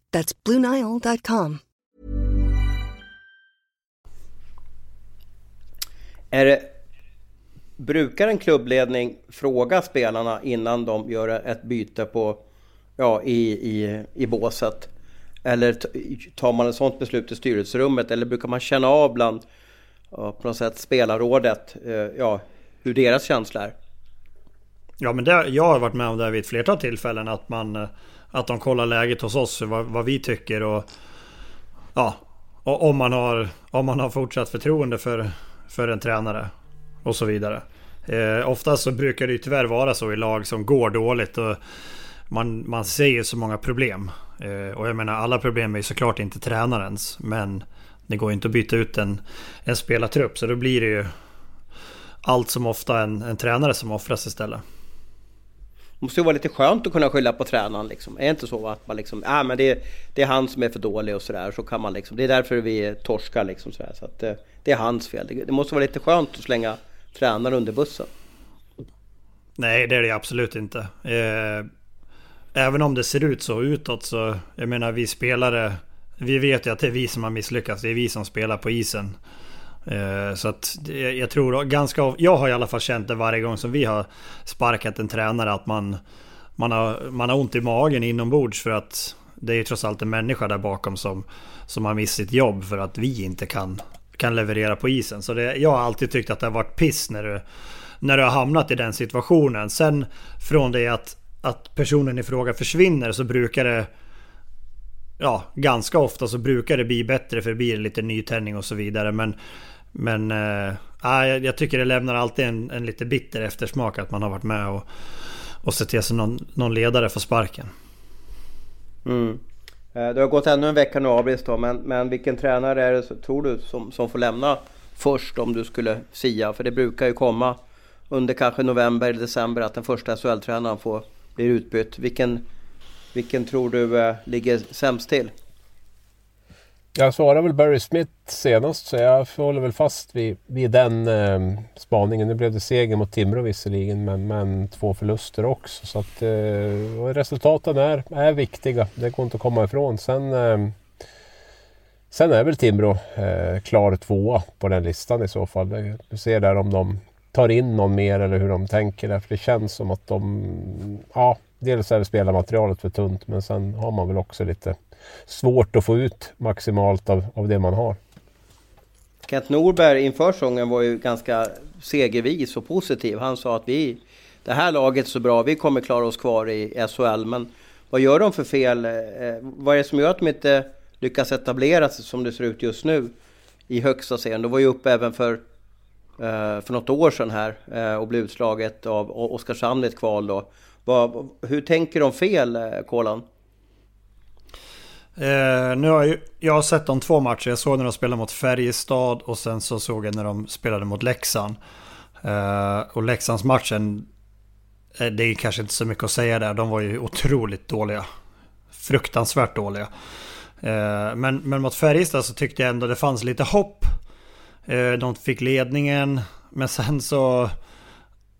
That's BlueNile.com. Är det Brukar en klubbledning fråga spelarna innan de gör ett byte på, ja, i, i, i båset? Eller tar man ett sådant beslut i styrelserummet? Eller brukar man känna av bland ja, på något sätt spelarrådet eh, ja, hur deras känsla är? Ja men det, jag har varit med om det vid ett flertal tillfällen att man eh, att de kollar läget hos oss, vad, vad vi tycker och Ja och om man har Om man har fortsatt förtroende för För en tränare och så vidare. Eh, oftast så brukar det ju tyvärr vara så i lag som går dåligt. Och man, man ser ju så många problem. Eh, och jag menar alla problem är ju såklart inte tränarens. Men det går ju inte att byta ut en, en spelartrupp. Så då blir det ju allt som ofta en, en tränare som offras istället. Det måste ju vara lite skönt att kunna skylla på tränaren liksom. Är det inte så att man liksom, ja ah, men det, det är han som är för dålig och sådär. Så kan man liksom, det är därför vi torskar liksom sådär. Så att det, det är hans fel. Det, det måste vara lite skönt att slänga tränaren under bussen. Nej, det är det absolut inte. Eh, även om det ser ut så utåt så, jag menar vi spelare, vi vet ju att det är vi som har misslyckats. Det är vi som spelar på isen. Eh, så att jag tror ganska, jag har i alla fall känt det varje gång som vi har sparkat en tränare att man, man, har, man har ont i magen inombords för att det är ju trots allt en människa där bakom som, som har missat sitt jobb för att vi inte kan kan leverera på isen. Så det, jag har alltid tyckt att det har varit piss när du, när du har hamnat i den situationen. Sen från det att, att personen i fråga försvinner så brukar det... Ja, ganska ofta så brukar det bli bättre för det blir lite nytändning och så vidare. Men, men äh, jag tycker det lämnar alltid en, en lite bitter eftersmak att man har varit med och, och sett till sig någon, någon ledare får sparken. Mm. Eh, det har gått ännu en vecka nu Abris då, men, men vilken tränare är det tror du som, som får lämna först om du skulle sia? För det brukar ju komma under kanske november eller december att den första SHL-tränaren får blir utbytt. Vilken, vilken tror du eh, ligger sämst till? Jag svarade väl Barry Smith senast så jag håller väl fast vid, vid den eh, spaningen. Nu blev det seger mot Timrå visserligen men, men två förluster också. Så att eh, resultaten är, är viktiga. Det går inte att komma ifrån. Sen, eh, sen är väl Timrå eh, klar tvåa på den listan i så fall. Du ser där om de tar in någon mer eller hur de tänker. Där. För det känns som att de... Ja, dels är spelarmaterialet för tunt men sen har man väl också lite svårt att få ut maximalt av, av det man har. Kent Norberg inför säsongen var ju ganska segervis och positiv. Han sa att vi, det här laget är så bra, vi kommer klara oss kvar i SHL. Men vad gör de för fel? Eh, vad är det som gör att de inte lyckas etablera sig som det ser ut just nu i högsta serien? De var ju uppe även för, eh, för något år sedan här eh, och blev utslaget av Oskarshamn i ett kval då hur tänker de fel, eh, Kolan? Eh, nu har jag, jag har sett de två matcher. Jag såg när de spelade mot Färjestad och sen så såg jag när de spelade mot Leksand. Eh, och Leksandsmatchen, eh, det är kanske inte så mycket att säga där. De var ju otroligt dåliga. Fruktansvärt dåliga. Eh, men, men mot Färjestad så tyckte jag ändå det fanns lite hopp. Eh, de fick ledningen, men sen så...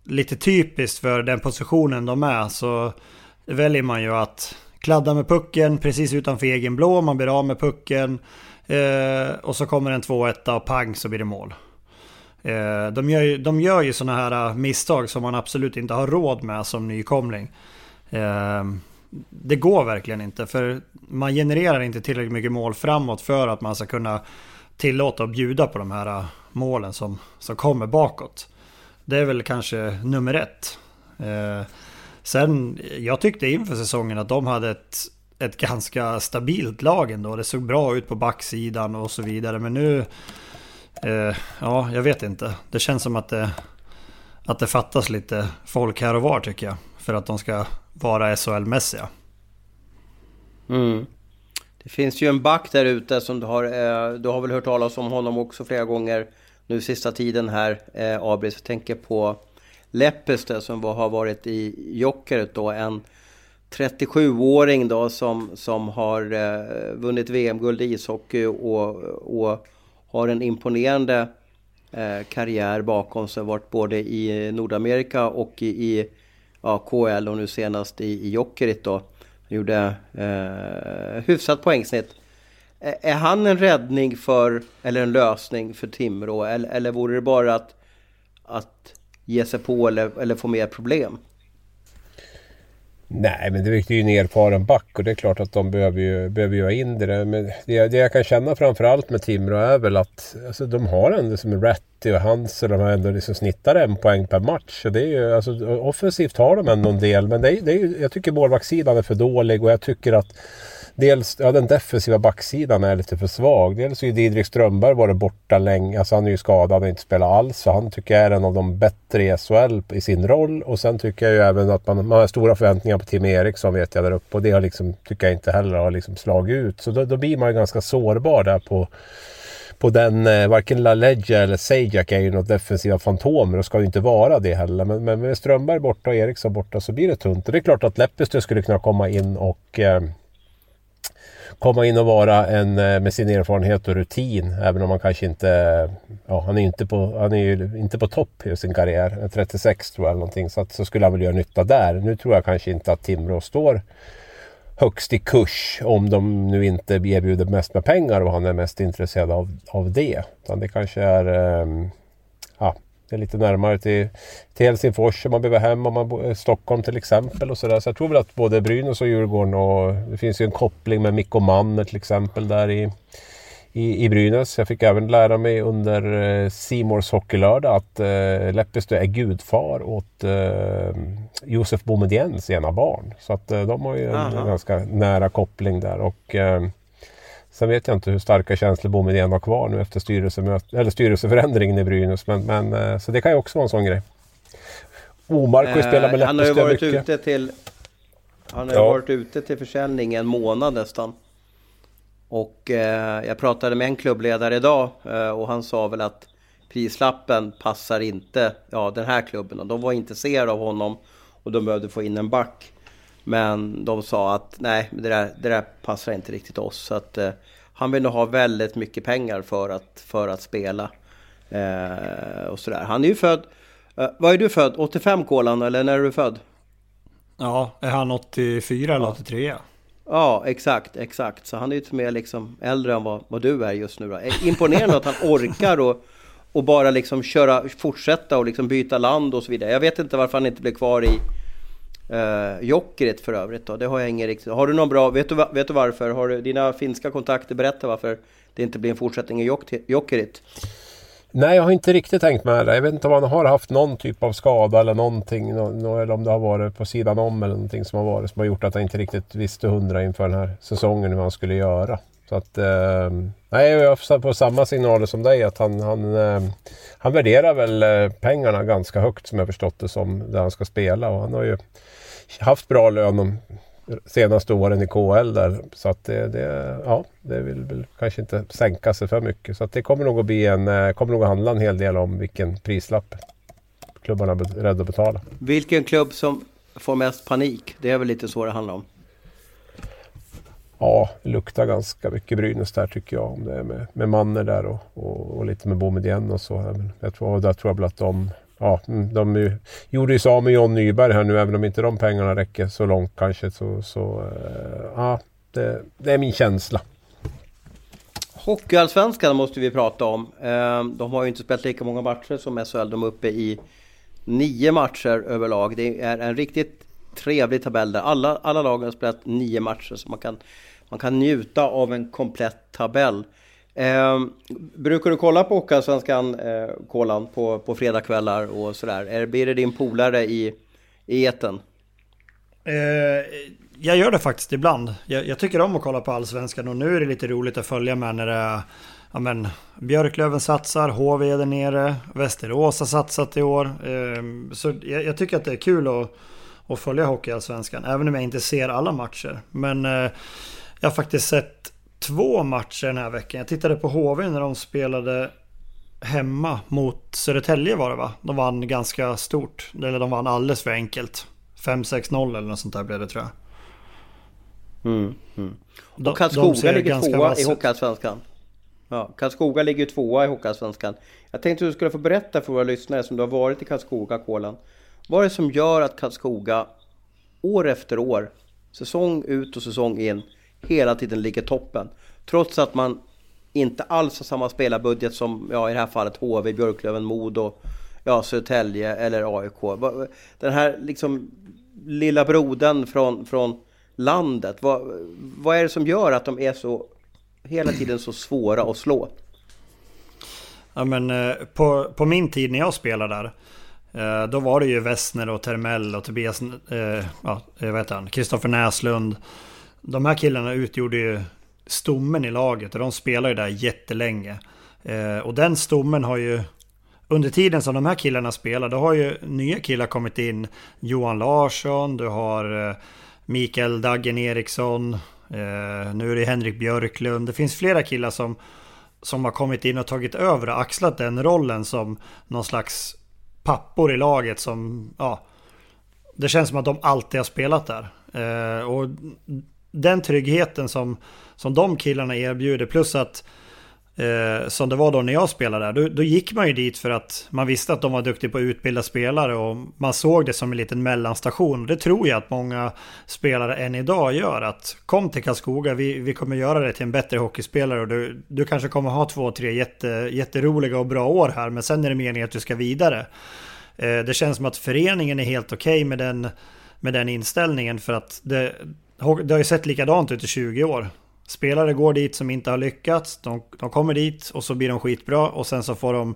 Lite typiskt för den positionen de är så väljer man ju att kladda med pucken precis utanför egen blå, man blir av med pucken. Eh, och så kommer en 2-1 och pang så blir det mål. Eh, de, gör ju, de gör ju sådana här eh, misstag som man absolut inte har råd med som nykomling. Eh, det går verkligen inte för man genererar inte tillräckligt mycket mål framåt för att man ska kunna tillåta och bjuda på de här eh, målen som, som kommer bakåt. Det är väl kanske nummer ett. Eh, Sen, jag tyckte inför säsongen att de hade ett, ett ganska stabilt lag ändå. Det såg bra ut på backsidan och så vidare. Men nu, eh, ja, jag vet inte. Det känns som att det, att det fattas lite folk här och var tycker jag. För att de ska vara SHL-mässiga. Mm. Det finns ju en back där ute som du har, eh, du har väl hört talas om honom också flera gånger nu sista tiden här, eh, Abris. Jag tänker på Lepistö som har varit i Jokkeret då. En 37-åring då som, som har eh, vunnit VM-guld i ishockey och, och har en imponerande eh, karriär bakom sig. Varit både i Nordamerika och i, i ja, KL och nu senast i, i Jokkeret då. Gjorde eh, hyfsat poängsnitt. Är han en räddning för, eller en lösning för Timrå? Eller, eller vore det bara att, att ge sig på eller, eller få mer problem? Nej, men det är ju en erfaren back och det är klart att de behöver ju, behöver ju ha in det. Men det, det jag kan känna framförallt med Timrå är väl att alltså, de har ändå som Ratty och Hansel, de har ändå liksom snittar en poäng per match. Så det är ju, alltså, offensivt har de ändå en del, men det är, det är, jag tycker målvaktssidan är för dålig och jag tycker att dels, ja den defensiva backsidan är lite för svag. Dels är ju Didrik Strömberg varit borta länge. Alltså han är ju skadad och inte spelat alls. Så han tycker jag är en av de bättre i SHL i sin roll. Och sen tycker jag ju även att man, man har stora förväntningar på Tim Eriksson vet jag där uppe. Och det har liksom, tycker jag inte heller har liksom slagit ut. Så då, då blir man ju ganska sårbar där på på den, eh, varken LaLeggia eller Sajak är ju något defensiva fantomer och ska ju inte vara det heller. Men, men med Strömberg borta och Eriksson borta så blir det tunt. Och det är klart att Lepistö skulle kunna komma in och eh, komma in och vara en eh, med sin erfarenhet och rutin. Även om han kanske inte... Ja, han är inte på, han är ju inte på topp i sin karriär. 36 tror jag eller någonting. Så, att, så skulle han väl göra nytta där. Nu tror jag kanske inte att Timrå står högst i kurs om de nu inte erbjuder mest med pengar och han är mest intresserad av, av det. Utan det kanske är... Um, det är lite närmare till, till Helsingfors om man behöver hem, om man bor, Stockholm till exempel. och så, där. så jag tror väl att både Brynäs och Djurgården och det finns ju en koppling med Mikko Manner till exempel där i, i, i Brynäs. Jag fick även lära mig under eh, Simors hockeylördag att eh, Leppestö är gudfar åt eh, Josef Boumediens ena barn. Så att eh, de har ju en, en, ganska nära koppling där. och eh, Sen vet jag inte hur starka känslor Boumedienne har kvar nu efter eller styrelseförändringen i Brynäs. Men, men, eh, så det kan ju också vara en sån grej. Omark har ju spelat med eh, Han har ju varit mycket. ute till... Han har ja. varit ute till försäljning en månad nästan. Och eh, jag pratade med en klubbledare idag eh, och han sa väl att prislappen passar inte ja, den här klubben. Och de var intresserade av honom och de behövde få in en back. Men de sa att nej, det där, det där passar inte riktigt oss. Så att eh, han vill nog ha väldigt mycket pengar för att, för att spela. Eh, och sådär. Han är ju född... Eh, vad är du född? 85 Kolan, eller när är du född? Ja, är han 84 eller 83? Ja, exakt, exakt. Så han är ju till mer liksom äldre än vad, vad du är just nu då. Eh, imponerande att han (laughs) orkar och, och bara liksom köra, fortsätta och liksom byta land och så vidare. Jag vet inte varför han inte blev kvar i Uh, Jokerit för övrigt då, det har jag ingen riktigt... Har du någon bra... Vet du, vet du varför? Har du dina finska kontakter berättat varför det inte blir en fortsättning i Jokerit? Nej, jag har inte riktigt tänkt med det. Jag vet inte om han har haft någon typ av skada eller någonting. Eller om det har varit på sidan om eller någonting som har varit som har gjort att han inte riktigt visste hundra inför den här säsongen hur han skulle göra. Så att... Eh, nej, jag har på samma signaler som dig att han... Han, eh, han värderar väl eh, pengarna ganska högt som jag förstått det som, där han ska spela. Och han har ju haft bra lön de senaste åren i KL där. Så att det, det, ja, det vill väl kanske inte sänka sig för mycket. Så att det kommer nog att bli en, eh, kommer nog att handla en hel del om vilken prislapp klubbarna är beredda att betala. Vilken klubb som får mest panik? Det är väl lite så det handlar om. Ja, det luktar ganska mycket Brynäs där tycker jag. Om det är med, med Manner där och, och, och lite med Boumedienne och så. Jag tror, där tror jag väl att de ja, mm, de ju, gjorde ju sig av med John Nyberg här nu även om inte de pengarna räcker så långt kanske. Så, så eh, ja, det, det, är min känsla. Hockeyallsvenskan måste vi prata om. Ehm, de har ju inte spelat lika många matcher som SHL. De är uppe i nio matcher överlag. Det är en riktigt trevlig tabell där alla, alla lagen har spelat nio matcher. Så man kan, man kan njuta av en komplett tabell. Eh, brukar du kolla på Hockeyallsvenskan, eh, Kolan, på, på fredagskvällar och sådär? Är, blir det din polare i, i eten? Eh, jag gör det faktiskt ibland. Jag, jag, tycker om att kolla på Allsvenskan och nu är det lite roligt att följa med när det är ja, men, Björklöven satsar, HV är där nere, Västerås har satsat i år. Eh, så jag, jag, tycker att det är kul att, att följa Hockeyallsvenskan, även om jag inte ser alla matcher. Men eh, jag har faktiskt sett två matcher den här veckan. Jag tittade på HV när de spelade hemma mot Södertälje var det va? De vann ganska stort. Eller de vann alldeles för enkelt. 5-6-0 eller något sånt där blev det tror jag. Mm, mm. Och Karlskoga ligger tvåa i Hockeyallsvenskan. Ja, Karlskoga ligger tvåa i Hockeyallsvenskan. Jag tänkte att du skulle få berätta för våra lyssnare som du har varit i Karlskoga, Kolan. Vad är det som gör att Karlskoga år efter år, säsong ut och säsong in, hela tiden ligger toppen. Trots att man inte alls har samma spelarbudget som ja, i det här fallet HV, Björklöven, Modo, ja, Södertälje eller AIK. Den här liksom lilla brodern från, från landet. Vad, vad är det som gör att de är så hela tiden så svåra att slå? Ja men eh, på, på min tid när jag spelade där eh, Då var det ju Wessner och Termell och Tobias, eh, ja, vad heter han, Kristoffer Näslund de här killarna utgjorde ju stommen i laget och de spelar ju där jättelänge. Eh, och den stommen har ju under tiden som de här killarna spelar, då har ju nya killar kommit in. Johan Larsson, du har eh, Mikael Daggen Eriksson, eh, nu är det Henrik Björklund. Det finns flera killar som, som har kommit in och tagit över och axlat den rollen som någon slags pappor i laget som, ja, det känns som att de alltid har spelat där. Eh, och den tryggheten som, som de killarna erbjuder plus att eh, som det var då när jag spelade där, då, då, gick man ju dit för att man visste att de var duktiga på att utbilda spelare och man såg det som en liten mellanstation. Det tror jag att många spelare än idag gör. Att kom till Karlskoga, vi, vi kommer göra dig till en bättre hockeyspelare och du, du kanske kommer ha två, tre jätte, jätteroliga och bra år här, men sen är det meningen att du ska vidare. Eh, det känns som att föreningen är helt okej okay med den med den inställningen för att det, det har ju sett likadant ut i 20 år. Spelare går dit som inte har lyckats, de, de kommer dit och så blir de skitbra och sen så får de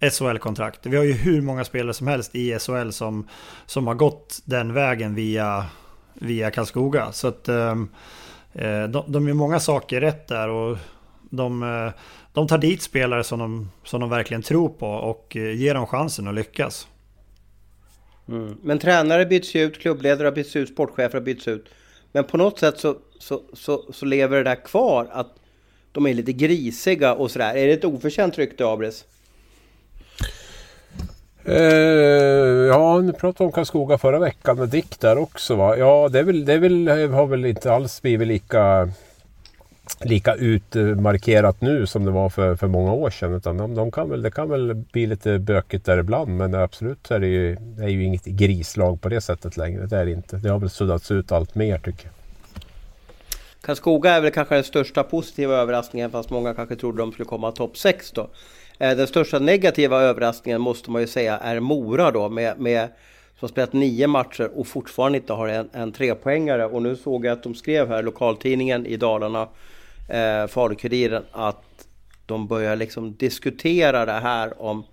SHL-kontrakt. Vi har ju hur många spelare som helst i SHL som, som har gått den vägen via, via Karlskoga. Så att ehm, eh, de, de gör många saker rätt där och de, eh, de tar dit spelare som de, som de verkligen tror på och eh, ger dem chansen att lyckas. Mm. Men tränare byts ut, klubbledare har bytts ut, sportchefer har bytts ut. Men på något sätt så, så, så, så lever det där kvar att de är lite grisiga och sådär. Är det ett oförtjänt rykte, Abris? Uh, ja, nu pratade om Karlskoga förra veckan med Dick där också va. Ja, det, är väl, det är väl, har väl inte alls blivit lika lika utmarkerat nu som det var för, för många år sedan. Utan de, de kan väl, det kan väl bli lite bökigt där ibland men absolut är det ju, det är ju inget grislag på det sättet längre. Det är det inte. Det har väl suddats ut allt mer tycker jag. Karlskoga är väl kanske den största positiva överraskningen fast många kanske trodde de skulle komma topp 6 då. Eh, den största negativa överraskningen måste man ju säga är Mora då med, med som spelat nio matcher och fortfarande inte har en, en trepoängare. Och nu såg jag att de skrev här, lokaltidningen i Dalarna, eh, Falukuriren att de börjar liksom diskutera det här om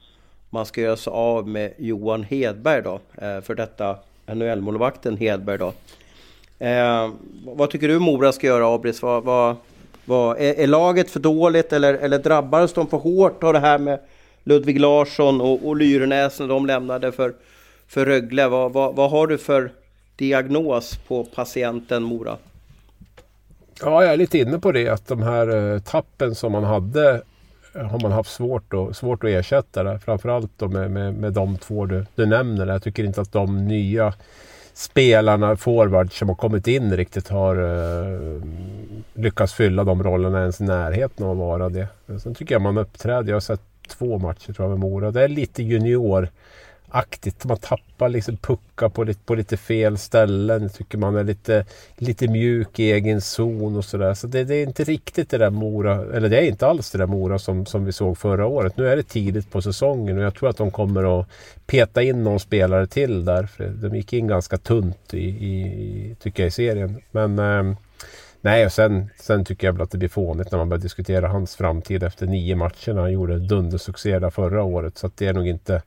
man ska göra sig av med Johan Hedberg då, eh, för detta NHL-målvakten Hedberg då. Eh, vad tycker du Mora ska göra Abris? Vad, vad, vad, är, är, laget för dåligt eller, eller drabbades de för hårt av det här med Ludvig Larsson och, och Lyrenäs när de lämnade för, för Rögle? Vad, vad, vad har du för diagnos på patienten Mora? Ja, jag är lite inne på det att de här eh, tappen som man hade eh, har man haft svårt, och, svårt att ersätta det. Framförallt då med, med, med de två du, du nämner. Jag tycker inte att de nya spelarna, forwards som har kommit in riktigt har uh, lyckats fylla de rollerna ens i närheten av att vara det. Sen tycker jag man uppträder, jag har sett två matcher tror jag med Mora. Det är lite junior aktigt. Man tappar liksom puckar på lite, på lite fel ställen. Jag tycker man är lite, lite mjuk i egen zon och sådär. Så det, det, är inte riktigt det där Mora, eller det är inte alls det där Mora som, som vi såg förra året. Nu är det tidigt på säsongen och jag tror att de kommer att peta in någon spelare till där. För de gick in ganska tunt i, i tycker jag, i serien. Men eh, Nej, och sen, sen tycker jag väl att det blir fånigt när man börjar diskutera hans framtid efter nio matcher. när Han gjorde dundersuccé där förra året. Så det är nog inte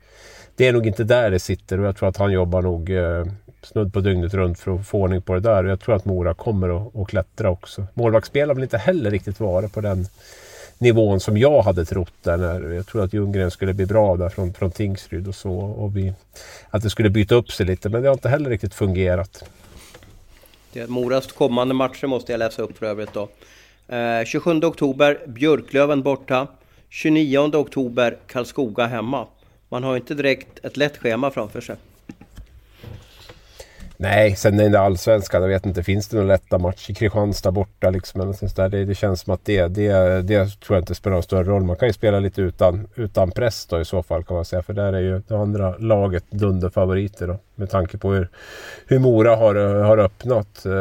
det är nog inte där det sitter och jag tror att han jobbar nog eh, snudd på dygnet runt för att få ordning på det där. Och jag tror att Mora kommer att, att klättra också. Målvaktsspel har väl inte heller riktigt varit på den nivån som jag hade trott där. När jag trodde att Ljunggren skulle bli bra där från, från Tingsryd och så. Och vi, att det skulle byta upp sig lite men det har inte heller riktigt fungerat. Det Moras kommande matcher måste jag läsa upp för övrigt då. Eh, 27 oktober Björklöven borta. 29 oktober Karlskoga hemma man har inte direkt ett lätt schema framför sig. Nej, sen är det allsvenskan. Jag vet inte, finns det några lätta matcher? Kristianstad borta liksom. Eller där. Det, det, känns som att det, det, det tror jag inte spelar någon större roll. Man kan ju spela lite utan, utan press då i så fall kan man säga. För där är ju det andra laget dunderfavoriter då. Med tanke på hur, hur Mora har, har öppnat. Eh,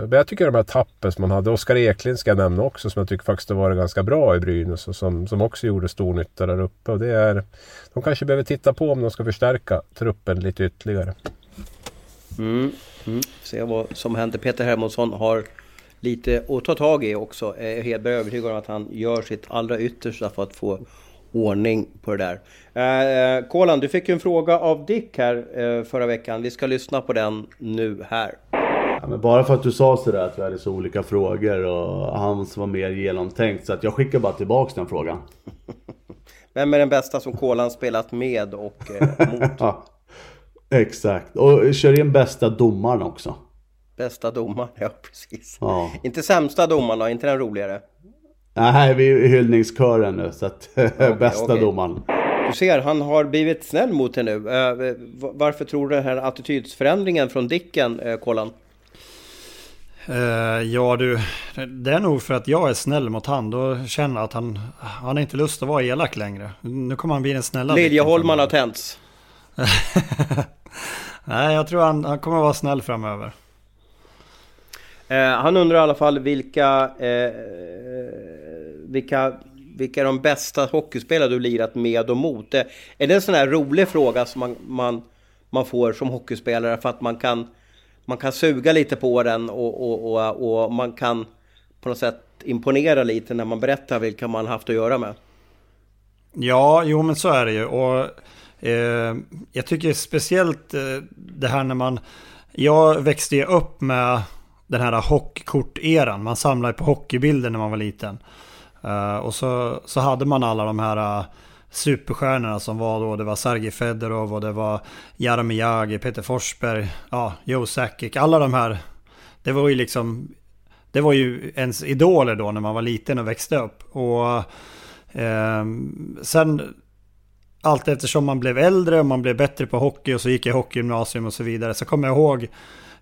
men jag tycker de här tappen som man hade. Oskar Eklind ska jag nämna också som jag tycker faktiskt har varit ganska bra i Brynäs. Och som, som också gjorde stor nytta där uppe. Och det är, de kanske behöver titta på om de ska förstärka truppen lite ytterligare. Mm. Mm. Se vad som händer. Peter Hermansson har lite att ta tag i också. Jag är helt övertygad om att han gör sitt allra yttersta för att få ordning på det där. Eh, Kolan, du fick ju en fråga av Dick här eh, förra veckan. Vi ska lyssna på den nu här. Ja, bara för att du sa sådär att vi hade så olika frågor och hans var mer genomtänkt så att jag skickar bara tillbaks den frågan. (laughs) Vem är den bästa som Kolan spelat med och eh, mot? (laughs) Exakt, och kör in bästa domaren också. Bästa domaren, (laughs) ja precis. Ja. Inte sämsta domaren då, inte den roligare? Nej, vi är i hyllningskören nu, så att (laughs) okay, bästa okay. domaren. Du ser, han har blivit snäll mot dig nu. Uh, varför tror du den här attitydsförändringen från Dicken, uh, Kolan? Uh, ja du, det är nog för att jag är snäll mot han. Då känner att han, han har inte lust att vara elak längre. Nu kommer han bli en snällare. Liljeholman har tänts. (laughs) Nej, jag tror han, han kommer vara snäll framöver. Eh, han undrar i alla fall vilka, eh, vilka, vilka de bästa hockeyspelare du lirat med och mot? Eh, är det en sån här rolig fråga som man, man, man får som hockeyspelare för att man kan, man kan suga lite på den och, och, och, och man kan på något sätt imponera lite när man berättar vilka man haft att göra med? Ja, jo men så är det ju. Och Eh, jag tycker speciellt eh, det här när man... Jag växte ju upp med den här hockeykort-eran. Man samlade på hockeybilder när man var liten. Eh, och så, så hade man alla de här superstjärnorna som var då. Det var Sergej Fedorov och det var Jaromir Jagr, Peter Forsberg, ja, Joe Sakic. Alla de här. Det var ju liksom... Det var ju ens idoler då när man var liten och växte upp. Och eh, sen allt eftersom man blev äldre och man blev bättre på hockey och så gick jag hockeygymnasium och så vidare. Så kommer jag ihåg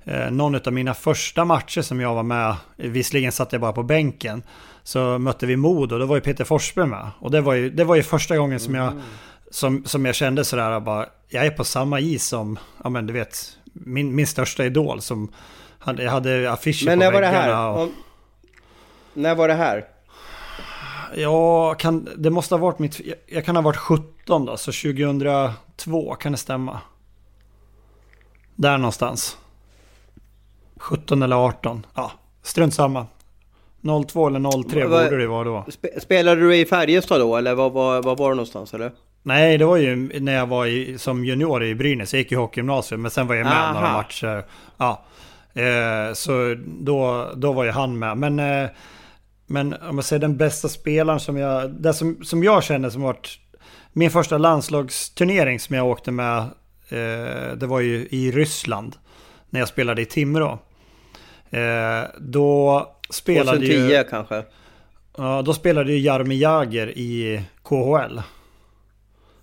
eh, någon av mina första matcher som jag var med. Visserligen satt jag bara på bänken. Så mötte vi Mod och då var ju Peter Forsberg med. Och det var ju, det var ju första gången som jag, som, som jag kände sådär bara, jag är på samma is som, ja men du vet, min, min största idol som, hade, jag hade affischer men på väggarna. Men när var det här? Och... När var det här? Ja, kan, det måste ha varit mitt... Jag, jag kan ha varit 17 då, så 2002 kan det stämma. Där någonstans. 17 eller 18. Ja, strunt samma. 02 eller 03 Va, borde det vara då. Spelade du i Färjestad då eller var, var, var var du någonstans eller? Nej, det var ju när jag var i, som junior i Brynäs. Jag gick i hockeygymnasium men sen var jag med Aha. några matcher. Ja. Eh, så då, då var ju han med. Men eh, men om man säger den bästa spelaren som jag, det som, som jag känner som varit min första landslagsturnering som jag åkte med, eh, det var ju i Ryssland. när jag spelade i Timrå. Eh, då spelade 2010 ju... kanske? Ja, då spelade ju Jaromir Jagr i KHL.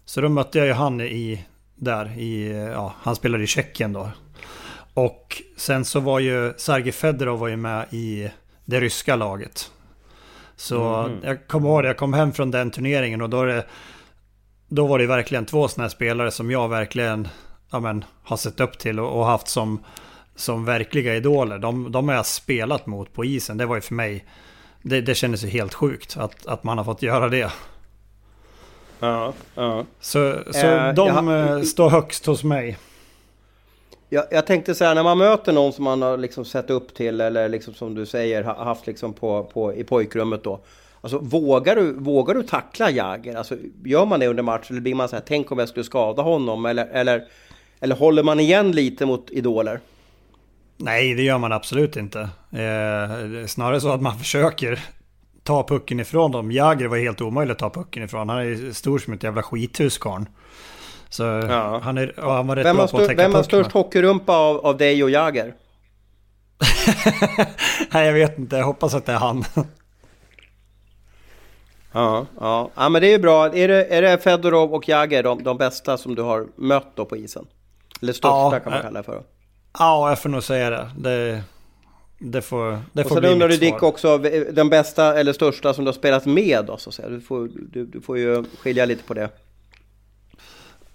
Så då mötte jag ju han i, där i, ja, han spelade i Tjeckien då. Och sen så var ju Sergej Fedorov var ju med i det ryska laget. Så mm. jag kommer ihåg det, jag kom hem från den turneringen och då, det, då var det verkligen två sådana här spelare som jag verkligen ja, men, har sett upp till och, och haft som, som verkliga idoler. De, de har jag spelat mot på isen. Det var ju för mig, det, det kändes ju helt sjukt att, att man har fått göra det. Ja, ja. Så, så äh, de jag, eh, står högst hos mig. Jag, jag tänkte så här, när man möter någon som man har liksom sett upp till eller liksom som du säger haft liksom på, på, i pojkrummet då. Alltså vågar du, vågar du tackla Jagger? Alltså, gör man det under match eller blir man så här, tänk om jag skulle skada honom? Eller, eller, eller håller man igen lite mot idoler? Nej, det gör man absolut inte. Eh, snarare så att man (laughs) försöker ta pucken ifrån dem. Jagger var helt omöjligt att ta pucken ifrån. Han är stor som ett jävla skithus karln. Så ja. han, är, han var rätt vem bra på att täcka Vem har störst hockeyrumpa av, av dig och Jagger? (laughs) Nej, jag vet inte. Jag hoppas att det är han. (laughs) ja, ja. ja, men det är ju bra. Är det, är det Fedorov och Jagger de, de bästa som du har mött då på isen? Eller största ja, kan man kalla det för. Ja, jag får nog säga det. Det, det får, det och får sen undrar du Dick också, den bästa eller största som du har spelat med då, så att säga. Du får, du, du får ju skilja lite på det.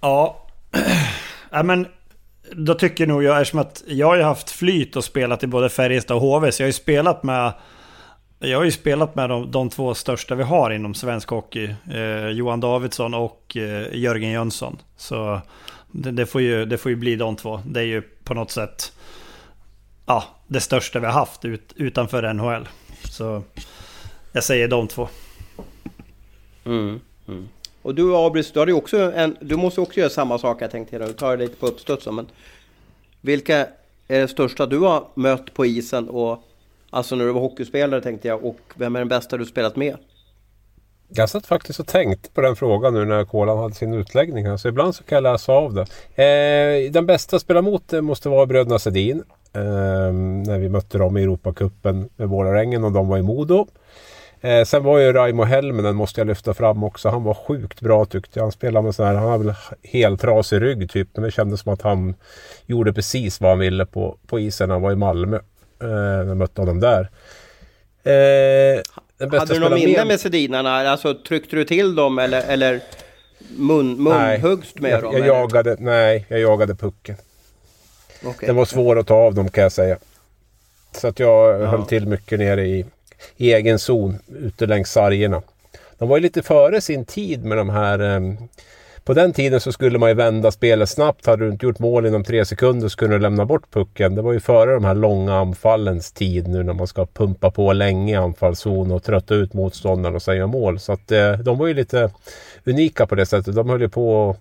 Ja, (clears throat) ja men då tycker nog jag, eftersom att jag har ju haft flyt och spelat i både Färjestad och HV, så jag har ju spelat med jag har ju spelat med de, de två största vi har inom svensk hockey. Eh, Johan Davidsson och eh, Jörgen Jönsson. Så det, det, får ju, det får ju bli de två. Det är ju på något sätt ja, det största vi har haft ut, utanför NHL. Så jag säger de två. Mm, mm. Och du Abris, du, har ju också en, du måste också göra samma sak jag tänkte. Du tar det lite på uppstudsen. Men vilka är det största du har mött på isen? Och, alltså när du var hockeyspelare tänkte jag. Och vem är den bästa du spelat med? Jag satt faktiskt och tänkte på den frågan nu när Kolan hade sin utläggning. Så ibland så kan jag läsa av det. Eh, den bästa att spela mot eh, måste vara bröderna Sedin. Eh, när vi mötte dem i Europacupen med Vålerengen och de var i Modo. Eh, sen var ju Raimo Helminen måste jag lyfta fram också. Han var sjukt bra tyckte jag. Han spelade med sån här, han hade väl helt trasig rygg typ. Men det kändes som att han gjorde precis vad han ville på, på isen han var i Malmö. Eh, när jag mötte honom där. Eh, hade du något minne med, med Sedinarna? Alltså tryckte du till dem eller, eller mun, munhuggs med jag, dem? Jag jagade, nej, jag jagade pucken. Okay. Den var svår att ta av dem kan jag säga. Så att jag ja. höll till mycket nere i, i egen zon ute längs sargerna. De var ju lite före sin tid med de här eh, på den tiden så skulle man ju vända spelet snabbt. Hade du inte gjort mål inom tre sekunder så kunde du lämna bort pucken. Det var ju före de här långa anfallens tid nu när man ska pumpa på länge i anfallszon och trötta ut motståndaren och säga mål. Så att eh, de var ju lite unika på det sättet. De höll ju på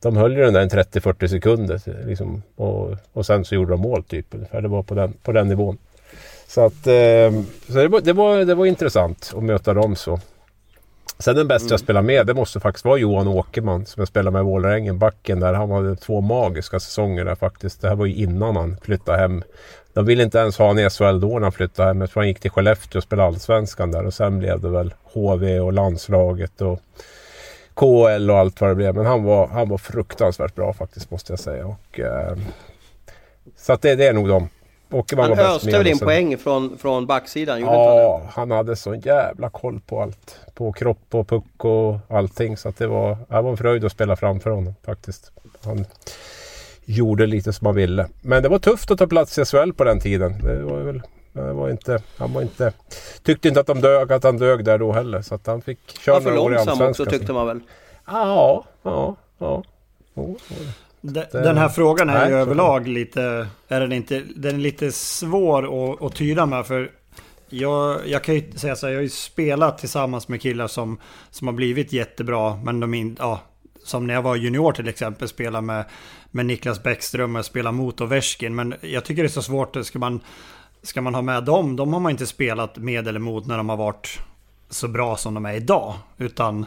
de höll ju den där en 30-40 sekunder liksom, och, och sen så gjorde de mål typ ungefär. Det var på den, på den nivån. Så att eh, så det, var, det, var, det var intressant att möta dem så. Sen den bästa mm. jag spelar med, det måste faktiskt vara Johan Åkerman som jag spelade med i Vålerengen, backen där. Han hade två magiska säsonger där faktiskt. Det här var ju innan han flyttade hem. De ville inte ens ha honom i SHL då när han flyttade hem. Jag tror han gick till Skellefteå och spelade Allsvenskan där och sen blev det väl HV och landslaget och KL och allt vad det blev. Men han var, han var fruktansvärt bra faktiskt måste jag säga. Och, eh, så att det, det är nog de. Åkerman han öste väl in poäng från, från backsidan? Ja, han hade så jävla koll på allt. På kropp och puck och allting. Så att det var, det var en fröjd att spela framför honom faktiskt. Han gjorde lite som han ville. Men det var tufft att ta plats i SHL på den tiden. Det var väl, det var inte, han var inte, tyckte inte att, de dög, att han dög där då heller. Så att han fick köra några år i Allsvenskan. också tyckte man väl? Ja, ja, ja. Oh, den här frågan är ju överlag lite, är den, inte, den är lite svår att, att tyda med. För jag, jag kan ju säga så här, jag har ju spelat tillsammans med killar som, som har blivit jättebra. Men de in, ja, som när jag var junior till exempel, spela med, med Niklas Bäckström och spela mot Ovechkin. Men jag tycker det är så svårt, ska man, ska man ha med dem? De har man inte spelat med eller mot när de har varit så bra som de är idag. Utan Eh,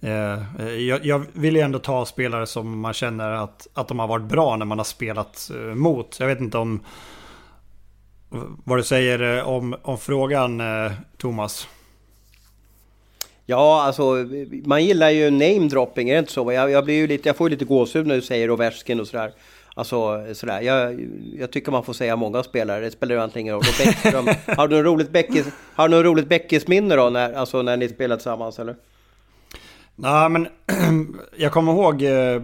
Eh, jag, jag vill ju ändå ta spelare som man känner att, att de har varit bra när man har spelat eh, mot. Jag vet inte om vad du säger eh, om, om frågan eh, Thomas. Ja, alltså man gillar ju namedropping, är det inte så? Jag, jag, blir ju lite, jag får ju lite gåshud när du säger Ovechkin och sådär. Alltså sådär, jag, jag tycker man får säga många spelare, det spelar ju antingen roll. Bäckström, (laughs) har du något roligt Beckis, har du något roligt Beckis minne då, när, alltså när ni spelar tillsammans eller? Nej men (clears throat) jag kommer ihåg, eh,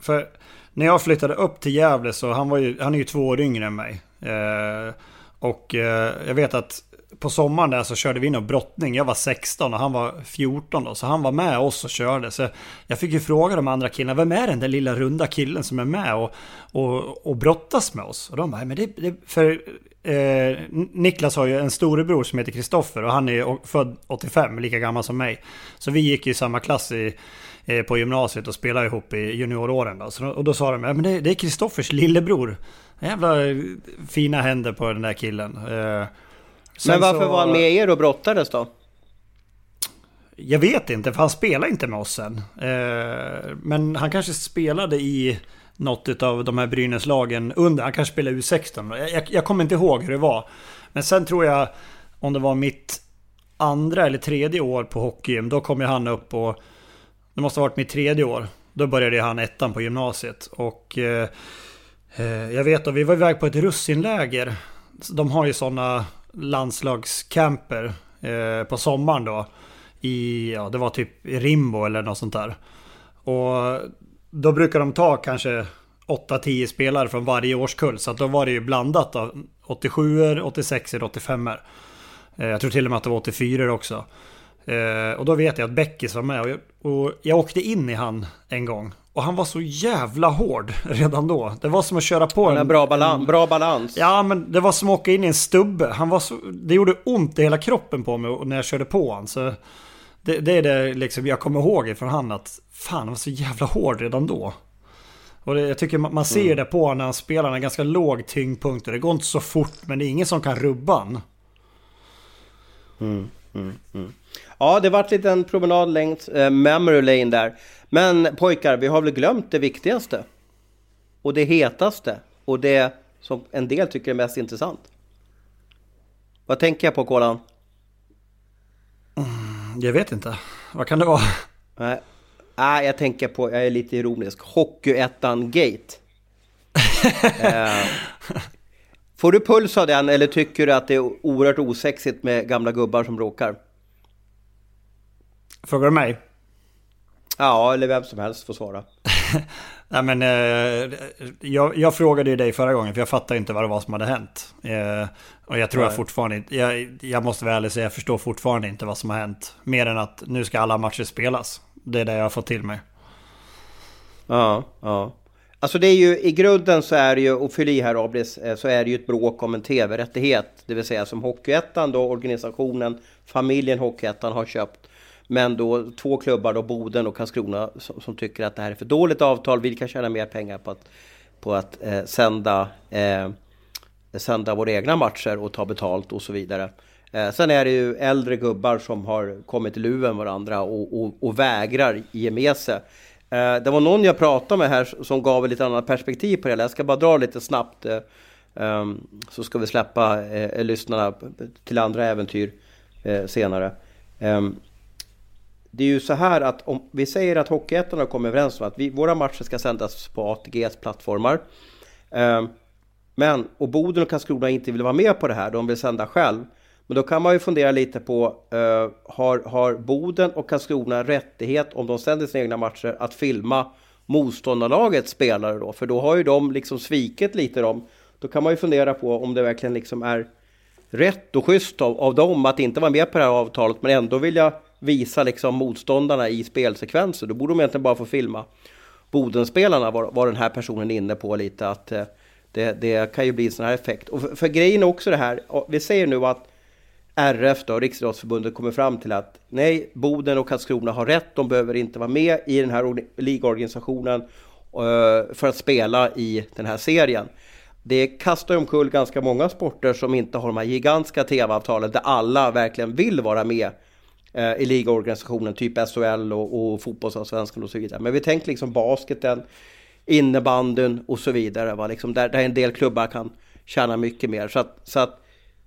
för när jag flyttade upp till Gävle så han var ju, han är ju två år yngre än mig. Eh, och eh, jag vet att på sommaren där så körde vi in och brottning. Jag var 16 och han var 14 då. Så han var med oss och körde. Så jag fick ju fråga de andra killarna. Vem är den där lilla runda killen som är med och, och, och brottas med oss? Och de bara, men det, det för eh, Niklas har ju en storebror som heter Kristoffer och han är född 85, lika gammal som mig. Så vi gick i samma klass i, eh, på gymnasiet och spelade ihop i junioråren. Då. Så, och då sa de, men det, det är Kristoffers lillebror. Jävla eh, fina händer på den där killen. Eh, men varför så, var han med er och brottades då? Jag vet inte, för han spelade inte med oss sen. Eh, men han kanske spelade i något av de här Brynäslagen under. Han kanske spelade U16. Jag, jag kommer inte ihåg hur det var. Men sen tror jag, om det var mitt andra eller tredje år på hockeygym, då kom ju han upp och... Det måste ha varit mitt tredje år. Då började han ettan på gymnasiet. Och eh, eh jag vet att vi var iväg på ett russinläger. De har ju sådana landslagscamper eh, på sommaren då. I, ja det var typ i Rimbo eller något sånt där. Och då brukar de ta kanske 8-10 spelare från varje årskull. Så att då var det ju blandat av 87 86 85 er Jag tror till och med att det var 84 också. Eh, och då vet jag att Beckis var med och jag, och jag åkte in i han en gång. Och han var så jävla hård redan då. Det var som att köra på en... Bra balans, bra balans. Ja, men det var som att åka in i en stubbe. Han var så, det gjorde ont i hela kroppen på mig när jag körde på honom. Så det, det är det liksom jag kommer ihåg från han att fan, han var så jävla hård redan då. Och det, jag tycker man, man ser mm. det på när han spelar, en ganska låg tyngdpunkt. Det går inte så fort, men det är ingen som kan rubba han. Mm, mm, mm. Ja, det vart lite en promenad längs eh, memory lane där. Men pojkar, vi har väl glömt det viktigaste? Och det hetaste? Och det som en del tycker är mest intressant? Vad tänker jag på Kolan? Mm, jag vet inte. Vad kan det vara? Nej, Nej jag tänker på, jag är lite ironisk, Hockeyettan-gate. (laughs) eh, får du puls av den eller tycker du att det är oerhört osexigt med gamla gubbar som bråkar? Frågar du mig? Ja, eller vem som helst får svara. (laughs) Nej, men, eh, jag, jag, frågade ju dig förra gången för jag fattar inte vad det var som hade hänt. Eh, och jag tror Nej. jag fortfarande inte, jag, jag måste väl ärligt säga, jag förstår fortfarande inte vad som har hänt. Mer än att nu ska alla matcher spelas. Det är det jag har fått till mig. Ja, ja. Alltså det är ju i grunden så är det ju, och fyll i här Abris, eh, så är det ju ett bråk om en tv-rättighet. Det vill säga som Hockeyettan då, organisationen, familjen Hockeyettan har köpt men då två klubbar, då Boden och Karlskrona, som, som, tycker att det här är för dåligt avtal. Vi kan tjäna mer pengar på att, på att eh, sända, eh, sända våra egna matcher och ta betalt och så vidare. Eh, sen är det ju äldre gubbar som har kommit i luven varandra och, och, och vägrar ge med sig. Eh, det var någon jag pratade med här som gav ett lite annat perspektiv på det. Jag ska bara dra lite snabbt. Eh, ehm, så ska vi släppa eh, lyssnarna till andra äventyr eh, senare. Ehm, det är ju så här att om vi säger att Hockeyettan har kommit överens om att vi, våra matcher ska sändas på ATGs plattformar. Eh, men, och Boden och Karlskrona inte vill vara med på det här, de vill sända själv. Men då kan man ju fundera lite på, eh, har, har Boden och Karlskrona rättighet om de sänder sina egna matcher att filma motståndarlagets spelare då? För då har ju de liksom svikit lite dem. Då kan man ju fundera på om det verkligen liksom är rätt och schysst av, av dem att inte vara med på det här avtalet men ändå vilja visa liksom motståndarna i spelsekvenser. Då borde de egentligen bara få filma Bodenspelarna var, var den här personen inne på lite att eh, det, det kan ju bli en sån här effekt. Och för, för grejen är också det här, vi säger nu att RF då, Riksidrottsförbundet, kommer fram till att nej, Boden och Karlskrona har rätt, de behöver inte vara med i den här ligorganisationen eh, för att spela i den här serien. Det kastar omkull ganska många sporter som inte har de här gigantiska tv-avtalen där alla verkligen vill vara med Eh, i ligaorganisationen, typ SHL och, och fotbollsallsvenskan och så vidare. Men vi tänker liksom basketen, innebandyn och så vidare. Va? Liksom där, där en del klubbar kan tjäna mycket mer. Så att, så att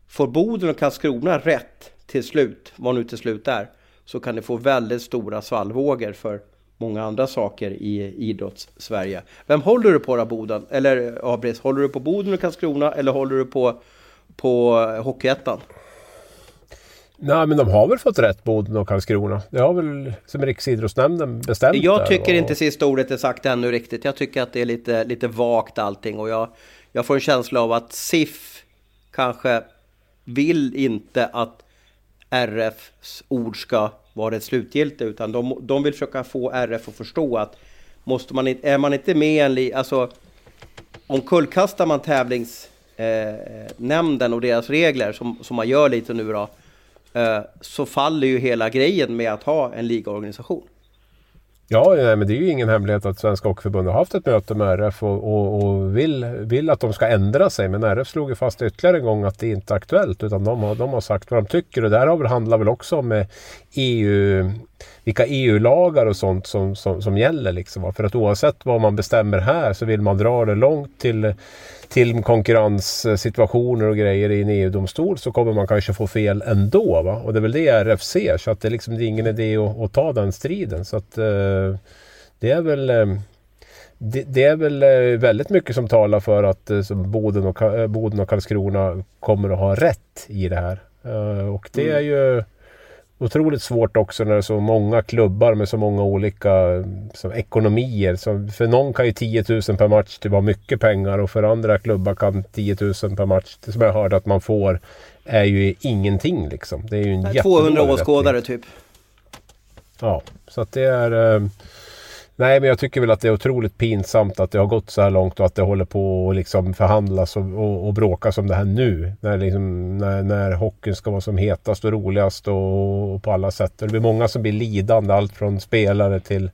får Boden och Karlskrona rätt till slut, vad nu till slut är, så kan det få väldigt stora svallvågor för många andra saker i idrotts-Sverige. Vem håller du på då Boden? Eller eh, Abris, håller du på Boden och Karlskrona eller håller du på, på Hockeyettan? Nej men de har väl fått rätt Boden och Karlskrona. Det har väl som Riksidrottsnämnden bestämt. Jag tycker och... inte sista ordet är sagt ännu riktigt. Jag tycker att det är lite, lite vagt allting och jag, jag får en känsla av att SIF kanske vill inte att RFs ord ska vara det slutgiltiga utan de, de vill försöka få RF att förstå att måste man, är man inte med i en alltså omkullkastar man tävlingsnämnden eh, och deras regler som, som man gör lite nu då Eh, så faller ju hela grejen med att ha en ligaorganisation. Ja, nej, men det är ju ingen hemlighet att Svenska Hockeyförbundet har haft ett möte med RF och, och, och, vill, vill att de ska ändra sig. Men RF slog ju fast ytterligare en gång att det inte är aktuellt. Utan de har, de har sagt vad de tycker. Och det här handlar väl också om eh, EU, vilka EU-lagar och sånt som, som, som gäller. Liksom. För att oavsett vad man bestämmer här så vill man dra det långt till till konkurrenssituationer och grejer i en EU-domstol så kommer man kanske få fel ändå. Va? Och det är väl det RF ser så att det, liksom, det är ingen idé att, att ta den striden. Så att eh, det är väl eh, det, det, är väl eh, väldigt mycket som talar för att eh, Boden, och, eh, Boden och Karlskrona kommer att ha rätt i det här. Och det är ju otroligt svårt också när det är så många klubbar med så många olika så, ekonomier. Så för någon kan ju 10 000 per match det vara mycket pengar och för andra klubbar kan 10 000 per match, som jag hörde att man får, är ju ingenting liksom. Det är ju en 200 åskådare typ. Ja, så att det är... Eh, Nej, men jag tycker väl att det är otroligt pinsamt att det har gått så här långt och att det håller på att liksom förhandlas och, och, och bråkas om det här nu. När, liksom, när, när hockeyn ska vara som hetast och roligast och, och på alla sätt. Det blir många som blir lidande, allt från spelare till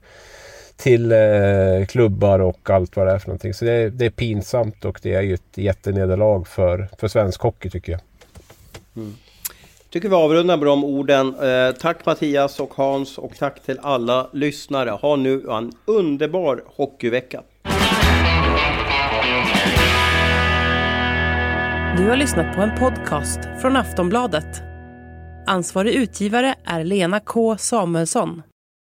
till eh, klubbar och allt vad det är för någonting. Så det är, det är pinsamt och det är ju ett jättenederlag för, för svensk hockey tycker jag. Mm tycker vi avrundar med de orden. Eh, tack Mattias och Hans och tack till alla lyssnare. Ha nu en underbar hockeyvecka. Du har lyssnat på en podcast från Aftonbladet. Ansvarig utgivare är Lena K Samuelsson.